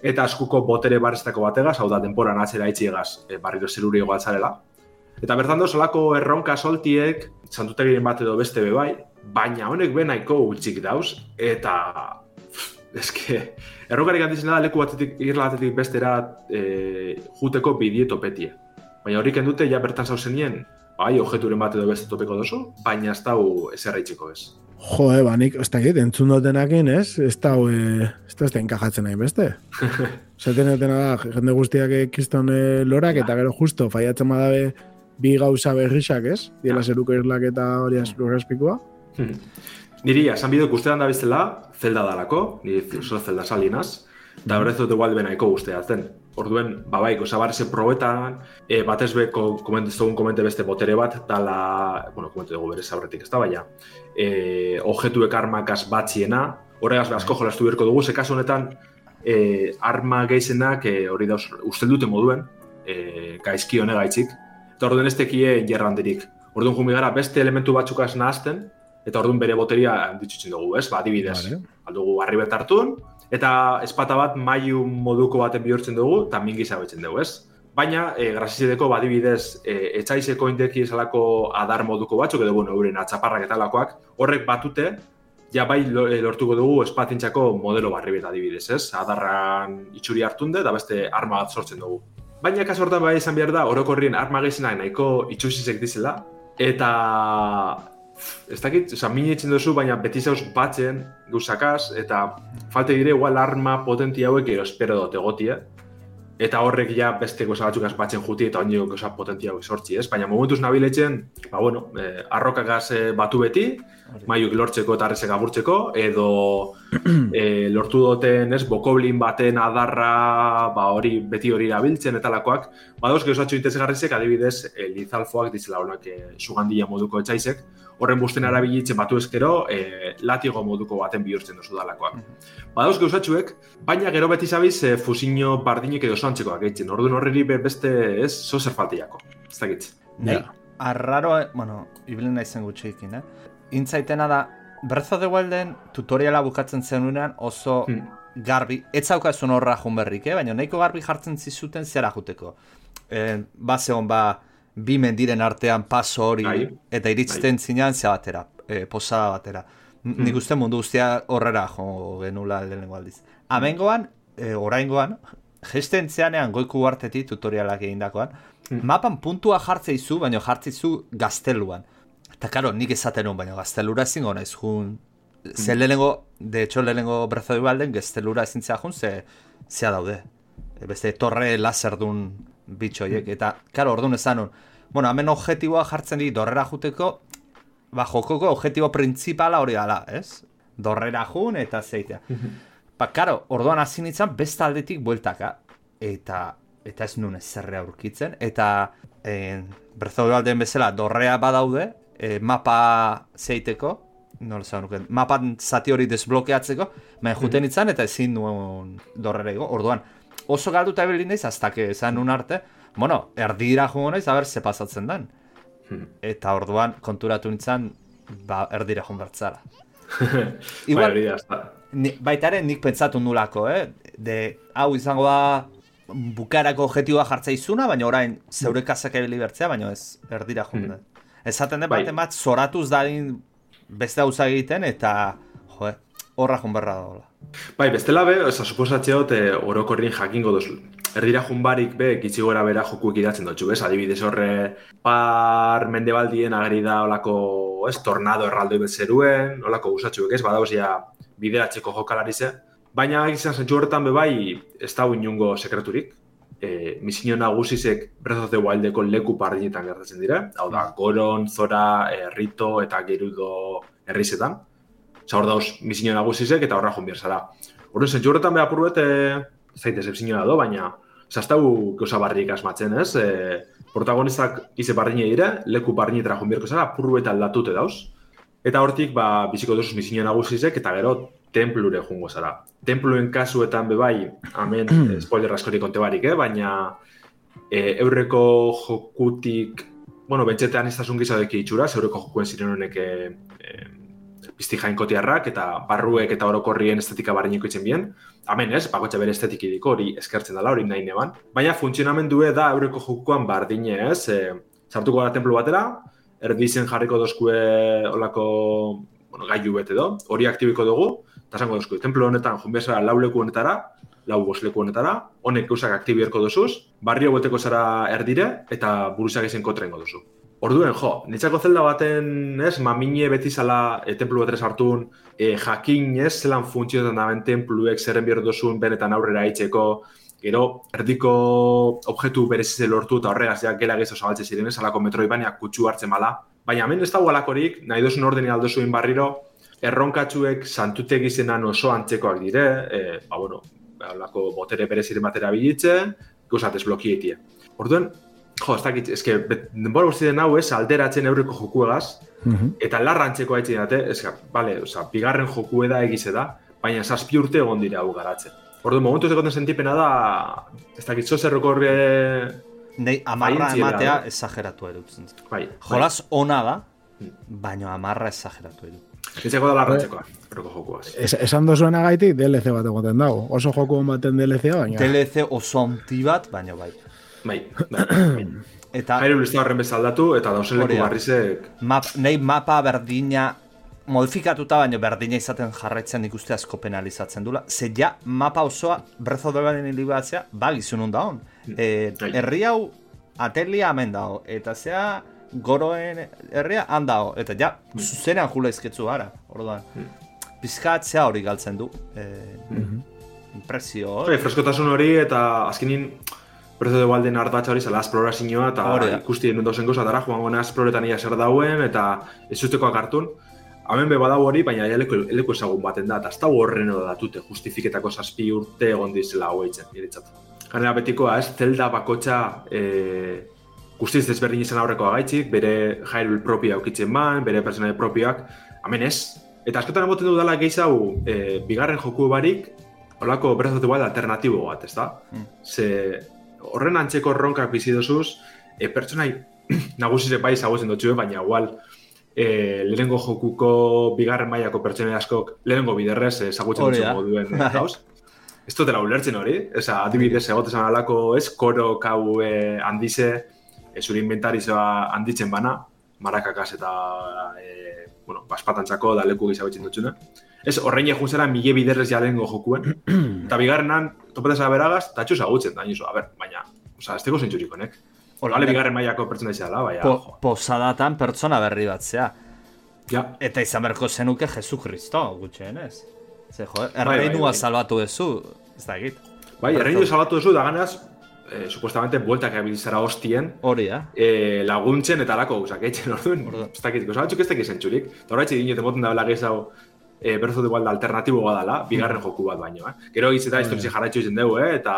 Eta askuko botere barreztako bategaz, hau da, denporan atzera itxiegaz, e, barriro zeruri egoatzarela. Eta bertan doz, olako erronka soltiek, santutegiren bat edo beste be bai, baina honek be nahiko utxik dauz, eta eske, errokarik handizena da leku batetik, irla batetik bestera e, juteko bidie topetie. Baina horrik dute ja bertan zauzenien, bai, objeturen bat edo beste topeko dozu, baina ez dau eserra itxiko ez. Jo, eh, banik, ez dakit, entzun dutenakin, ez? Ez da, e, ez da, ez da enkajatzen nahi beste. Zaten dutena da, jende guztiak ekiston e, lorak, eta gero justo, faiatzen badabe bi gauza berrixak, ez? Diela zeruko irlak eta hori lurraspikoa. Hmm. Niri, esan bideo guztetan da bezala, zelda dalako, niri oso zelda salinaz, da horrez dute gualde benaiko guzteatzen. Orduen, babaiko, zabarze probetan, e, batez beko, komente, komente beste botere bat, dala, bueno, komente dugu bere zaurretik ez da, baina, e, objetuek armakaz batziena, horregaz asko jolastu berko dugu, ze kasu honetan, e, arma geizenak e, hori da ustel dute moduen, e, gaizki honegaitzik, eta orduen ez tekie jerrandirik. Orduan jumi gara beste elementu batzukaz nahazten, eta orduan bere boteria ditzutzen dugu, ez? Ba, adibidez, vale. aldugu harri hartun, eta espata bat maiu moduko baten bihurtzen dugu, eta mingi zabetzen dugu, ez? Baina, e, grazizideko badibidez, e, etxaizeko indeki esalako adar moduko batzuk, edo bueno, euren atxaparrak eta lakoak, horrek batute, ja bai e, lortuko dugu espatintxako modelo barri beta adibidez, ez? Adarran itxuri hartunde, da beste arma bat sortzen dugu. Baina, kaso hortan bai izan behar da, orokorrien arma gehizenak nahiko itxusizek dizela, eta ez dakit, oza, mini etxen duzu, baina beti zauz batzen gauzakaz, eta falte dire, igual arma potenti hauek ero espero dut egotia, eta horrek ja beste goza batzuk batzen juti eta ondio goza potenti hauek sortzi, ez? Baina momentuz nabiletzen, ba, bueno, eh, arrokagaz eh, batu beti, maiuk lortzeko eta arrezek aburtzeko, edo e, lortu duten, ez, bokoblin baten adarra, ba, hori, beti hori erabiltzen eta lakoak, badoz, geuzatxo interesgarrizek, adibidez, e, lizalfoak ditzela honak e, sugandia moduko etxaizek, horren busten arabilitzen batu ezkero, e, latigo moduko baten bihurtzen duzu dalakoak. Mhm. Badoz, geuzatxuek, baina gero beti zabiz, e, fusiño bardinek edo santxekoak egiten, orduan horreri beste, ez, zo zer faltiako, ez dakit. Nei, arraro, bueno, ibilen naizen gutxeekin, eh? intzaitena da, Breath of the Wilden tutoriala bukatzen zenuenean oso hmm. garbi, ez zaukazun horra berrik, eh? baina nahiko garbi jartzen zizuten zera juteko. E, ba zegoen ba, bi mendiren artean paso hori, Ai. eta iritzten Ai. zinean zea batera, e, posada batera. Hmm. Nik uste mundu guztia horrera jo genula lehenengo aldiz. Amengoan, e, oraingoan, gesten zeanean goiku hartetik tutorialak egindakoan, hmm. mapan puntua jartzeizu, baina jartzeizu gazteluan. Eta, karo, nik esaten hon, baina gaztelura ezin gona ez jun... Ze lehenengo, de hecho, lehenengo brezo du balden, gaztelura ezin zea jun, ze, zea daude. E, beste, torre laser dun bitxoiek. Mm. Eta, karo, orduan ezan hon. Bueno, hemen objetiboa jartzen di dorrera juteko, ba, jokoko objetibo principala hori dala, ez? Dorrera jun eta zeitea. Mm Ba, karo, orduan hasi nintzen, besta aldetik bueltaka. Eta, eta ez nun ez zerre aurkitzen. Eta, eh, brezo du balden bezala, dorrea badaude, e, mapa zeiteko, nola zan nuken, mapan zati hori desblokeatzeko, baina juten itzan eta ezin nuen dorrera orduan, oso galdu eta ebelin daiz, azta que esan nun arte, bueno, erdira joan naiz, aber, ze pasatzen den. Hmm. Eta orduan, konturatu nintzen, ba, erdira joan bertzara. Igual, ni, baitaren nik pentsatu nulako, eh? De, hau izango da, bukarako objetiboa jartza izuna, baina orain zeure kasak ebili bertzea, baina ez erdira joan hmm. Esaten den bai. baten bat, zoratuz dadin beste hauza egiten, eta jo, horra junberra dagoela. Bai, bestela be, eza suposatxe dut, eh, orokorrin jakingo duzu. Erdira junbarik be, gitzi gora bera jokuek idatzen dutxu, bez? Adibidez horre, par mendebaldien agri da olako, ez, tornado erraldo zeruen, olako gusatxuek, ez, badauz ja bideratzeko jokalari ze. Baina, izan zentsu horretan be bai, ez da inungo sekreturik, e, misinio nagusizek Breath of the Wildeko leku pardinetan gertatzen dira. Hau da, Goron, Zora, e, Rito eta Gerudo herrizetan. Osa hor dauz misinio nagusizek eta horra jonbier zara. Horren zentsu horretan behar purruet, e, zaitez epsinio da do, baina zaztau gauza barrik asmatzen, ez? E, protagonistak ize bardine dire, leku bardinetara jonbierko zara, purruet aldatute dauz. Eta hortik, ba, biziko duzuz misinio nagusizek eta gero templure jungo zara. Templuen kasuetan bebai, amen, spoiler askorik konte barik, eh? baina e, eurreko jokutik, bueno, bentsetean ez da gizadeki itxura, eurreko jokuen ziren honek e, pizti jainkotiarrak eta barruek eta orokorrien estetika barriniko itzen bien. Hemen ez, bakotxe bere estetik idiko hori eskertzen dela, hori nahi neban. Baina funtzionamendue da eurreko jokuan bardine ez, e, sartuko gara templu batera, erdizen jarriko dozkue olako bueno, gaiu bete do, hori aktibiko dugu, eta esango duzku, templo honetan junbezara lau leku honetara, lau bos leku honetara, honek gauzak aktibierko duzuz, barrio boteko zara erdire, eta buruzak izen kotrengo duzu. Orduen, jo, nitzako zelda baten, ez, mamine beti zala e, templu betres hartun, e, jakin, ez, zelan funtzionetan da ben templuek zerren bihar duzun benetan aurrera aitzeko, gero, erdiko objektu berezize lortu eta horregaz, ja, gela gezo zabaltze ziren, ez, alako metroibaniak kutsu hartzen mala. Baina, hemen ez dago alakorik, nahi duzun ordeni aldo barriro, erronkatzuek santutegi zenan oso antzekoak dire, e, ba, bueno, alako botere bereziren batera bilitzen, guzat ez blokietie. Orduen, jo, ez dakit, ez que, denbora guzti den hau ez, alderatzen eurreko jokuegaz, Mhm. eta larra antzeko haitzen dute, ez bale, oza, bigarren joku da egize da, baina zazpi urte egon dira hau garatzen. Orduan, momentu ez egoten sentipena da, ez dakit, zozerroko horre, Nei, amarra ematea eh? exageratu erutzen. bai, Jolas ona da, Mm. baina amarra exageratu edu. Etzeko da larra antzekoa, eurreko jokuaz. Es, esan dozuen gaitik DLC bat egoten dago. Oso joku baten DLC baina. DLC oso onti bat, baina bai. Bai, bai. Eta Jairu lista horren bezaldatu, eta dauzen Hori leku barrizek, map, nei mapa berdina modifikatuta baino berdina izaten jarraitzen nik uste asko penalizatzen dula. Ze ja mapa osoa Breath of the Wild libatzea ba gizun hon da hon. E, Bai. herri hau atelia hemen dago eta zea goroen herria han dago eta ja zuzenean jula izketzu gara. Orduan. Pizkatzea hori galtzen du. E, Impresio. Bai, freskotasun hori eta azkenin Breath of the Wilden ardatxa hori zela esplorazioa eta Hori da. ikusti den dauzen gauza dara joango naz esploretan ia zer dauen eta ez ustekoak hartun. Hemen be badau hori, baina ja leku, leku ezagun baten da, eta ez da horren da datute justifiketako zazpi urte egon dizela hau eitzen, niretzat. Ganera betikoa, ez, zelda bakotxa e, guztiz desberdin izan aurrekoa gaitzik, bere Hyrule propia aukitzen ban, bere personaje propioak, hemen ez. Eta askotan emoten du dela gehiago e, bigarren joku barik, holako Breath of the Wild alternatibo bat, ez da? Mm. Ze horren antzeko ronkak bizi dozuz, e, pertsonai nagusire bai zagozen dutxue, baina igual e, lehenengo jokuko bigarren mailako pertsonai askok lehenengo biderrez ezagutzen Hori dutxu da. moduen Bai. gauz. Ez dutela ulertzen hori, Eza, adibidez egotezan alako, ez, koro kau e, handize, e, zure inventarizoa handitzen bana, marakakaz eta, e, bueno, baspatantzako da leku gizabetzen dutxuna. Ez, horrein egun zera mile biderrez ja lehenengo jokuen, eta bigarrenan, topetaz beragaz, eta txuz agutzen, da, nizu, a ber, baina, oza, ez teko zentzurik honek. Hola, Bale, bigarren mailako pertsona izala, baina, po, jo, posadatan pertsona berri bat zea. ja, Eta izan berko zenuke Jesu Kristo, gutxienez. Ze, jo, bai, erreinua bai. salbatu duzu, ez da egit. bai, erreinu salatu duzu, da ganaz, eh, supuestamente, bueltak abilizara hostien, Hori da. eh, laguntzen eta alako gauzak eitzen orduan. Ez dakit, gauza batzuk ez dakit zentzurik. Eta horretxe dinot emoten dabela gehiago e, Breath of the Wild alternatibo badala, bigarren joku bat baino, eh? Gero egitze da historitzi jarraitzu izen dugu, eh? Eta,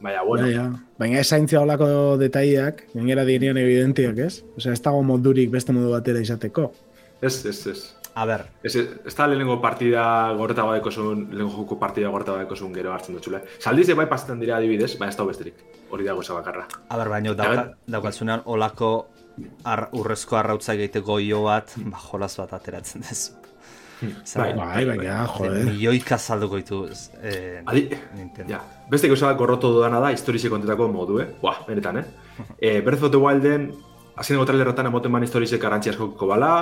baina, bueno, Ja, ja. Baina ez zaintzia olako detaileak, gainera direan evidentiak, ez? Osea, ez dago modurik beste modu batera izateko. ez, ez, ez. A ber, Ez, ez da lehenengo partida goreta badeko zuen, lehenengo joku partida goreta badeko zuen gero hartzen dutxule. Saldize bai pasetan dira adibidez, baina ez da besterik. Hori dago eza bakarra. a ber, baino dauka, daukatzunean olako ar, urrezko arrautza egiteko io bat, ba, jolas bat ateratzen dezu. Bai, Bai, baina, joder. Milioika salduko ditu eh, Adi, Nintendo. ja, beste gauza bat gorroto dudana da, historize kontetako modu, eh? Buah, benetan, eh? e, Breath of the Wilden, azkeneko trailerretan emoten ban historize garantzi askoko bala,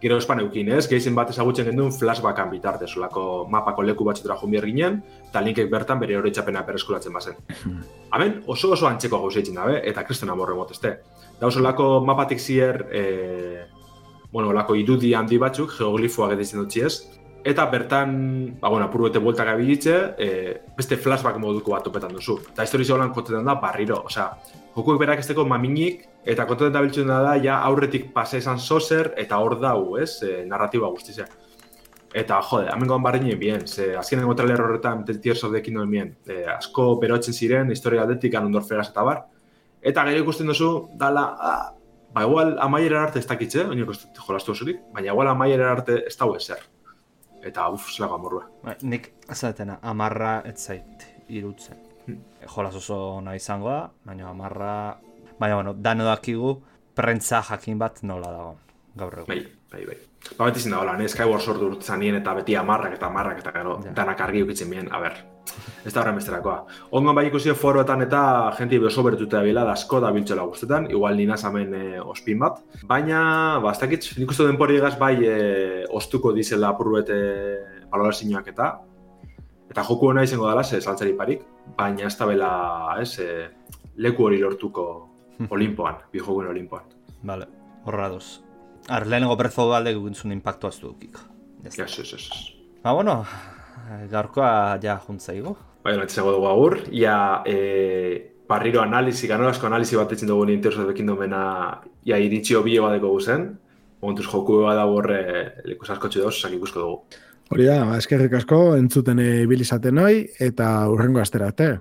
gero espan eukin, ez? Gehien bat ezagutzen genduen flashbackan bitartez, olako mapako leku batxetara jun behar ginen, eta linkek bertan bere horretxapena bereskuratzen bazen. Hemen oso oso antzeko gauzeitzen dabe, eta kriston amorre motezte. Da oso lako mapatik zier, e, bueno, lako irudi handi batzuk, geoglifoak editzen dut ez, eta bertan, ba, bueno, apur bete bueltak abilitze, e, beste flashback moduko bat topetan duzu. Eta historizio holan kontetan da barriro, osea, jokuek berak esteko maminik, eta kontetan da biltzen da, ja aurretik pase esan sozer, eta hor dau, ez, e, narratiba guztize. Eta, jode, hemen goan barriñe bien, ze azkenengo trailer horretan The Tears of the Kingdom bien, e, asko berotzen ziren, historia aldetik, anondor fregaz eta bar, eta gero ikusten duzu, dala, ah, ba, igual amaiera arte ez dakitze, ez dut jolastu osorik, baina igual amaiera arte ez dago ezer. Eta, uf, zelako amorrua. Ba, nik azatena, amarra ez zait irutzen. Hmm. Jolas oso ona izango da, baina amarra... Baina, bueno, dano dakigu, prentza jakin bat nola dago, gaur egun. Bai, bai, bai. Ba, beti zin da, hola, ne, Skyward Sword urtzanien eta beti amarrak eta amarrak eta gero, Ja. danak argi ukitzen bien, a ber. Ez da horren besterakoa. Ongan bai ikusi foroetan eta jenti oso bertuta bila da asko da biltzela guztetan, igual nina zamen e, ospin bat. Baina, ba, ez dakit, nik uste denpori egaz bai e, ostuko dizela apurruet e, balorazioak eta, Eta joku hona izango dela, ze saltzari parik, baina ez da bela, ez, e, leku hori lortuko Olimpoan, bi jokuen Olimpoan. Vale, horra duz. Ar, lehenengo berzo balde guntzun impactu aztu dukik. Ja, yes, yes, yes. Ba, bueno, gaurkoa ja juntzaigo. Bai, natzego dugu agur, ia e, barriro analizi, ganorazko analizi bat etzen dugu ninterzo bekin domena ia iritsi hobio badeko guzen, momentuz joku bada borre leku askotxu dauz, sak ikusko dugu. Hori da, ba, eskerrik asko entzuten ibilizaten hoi, eta urrengo asterate.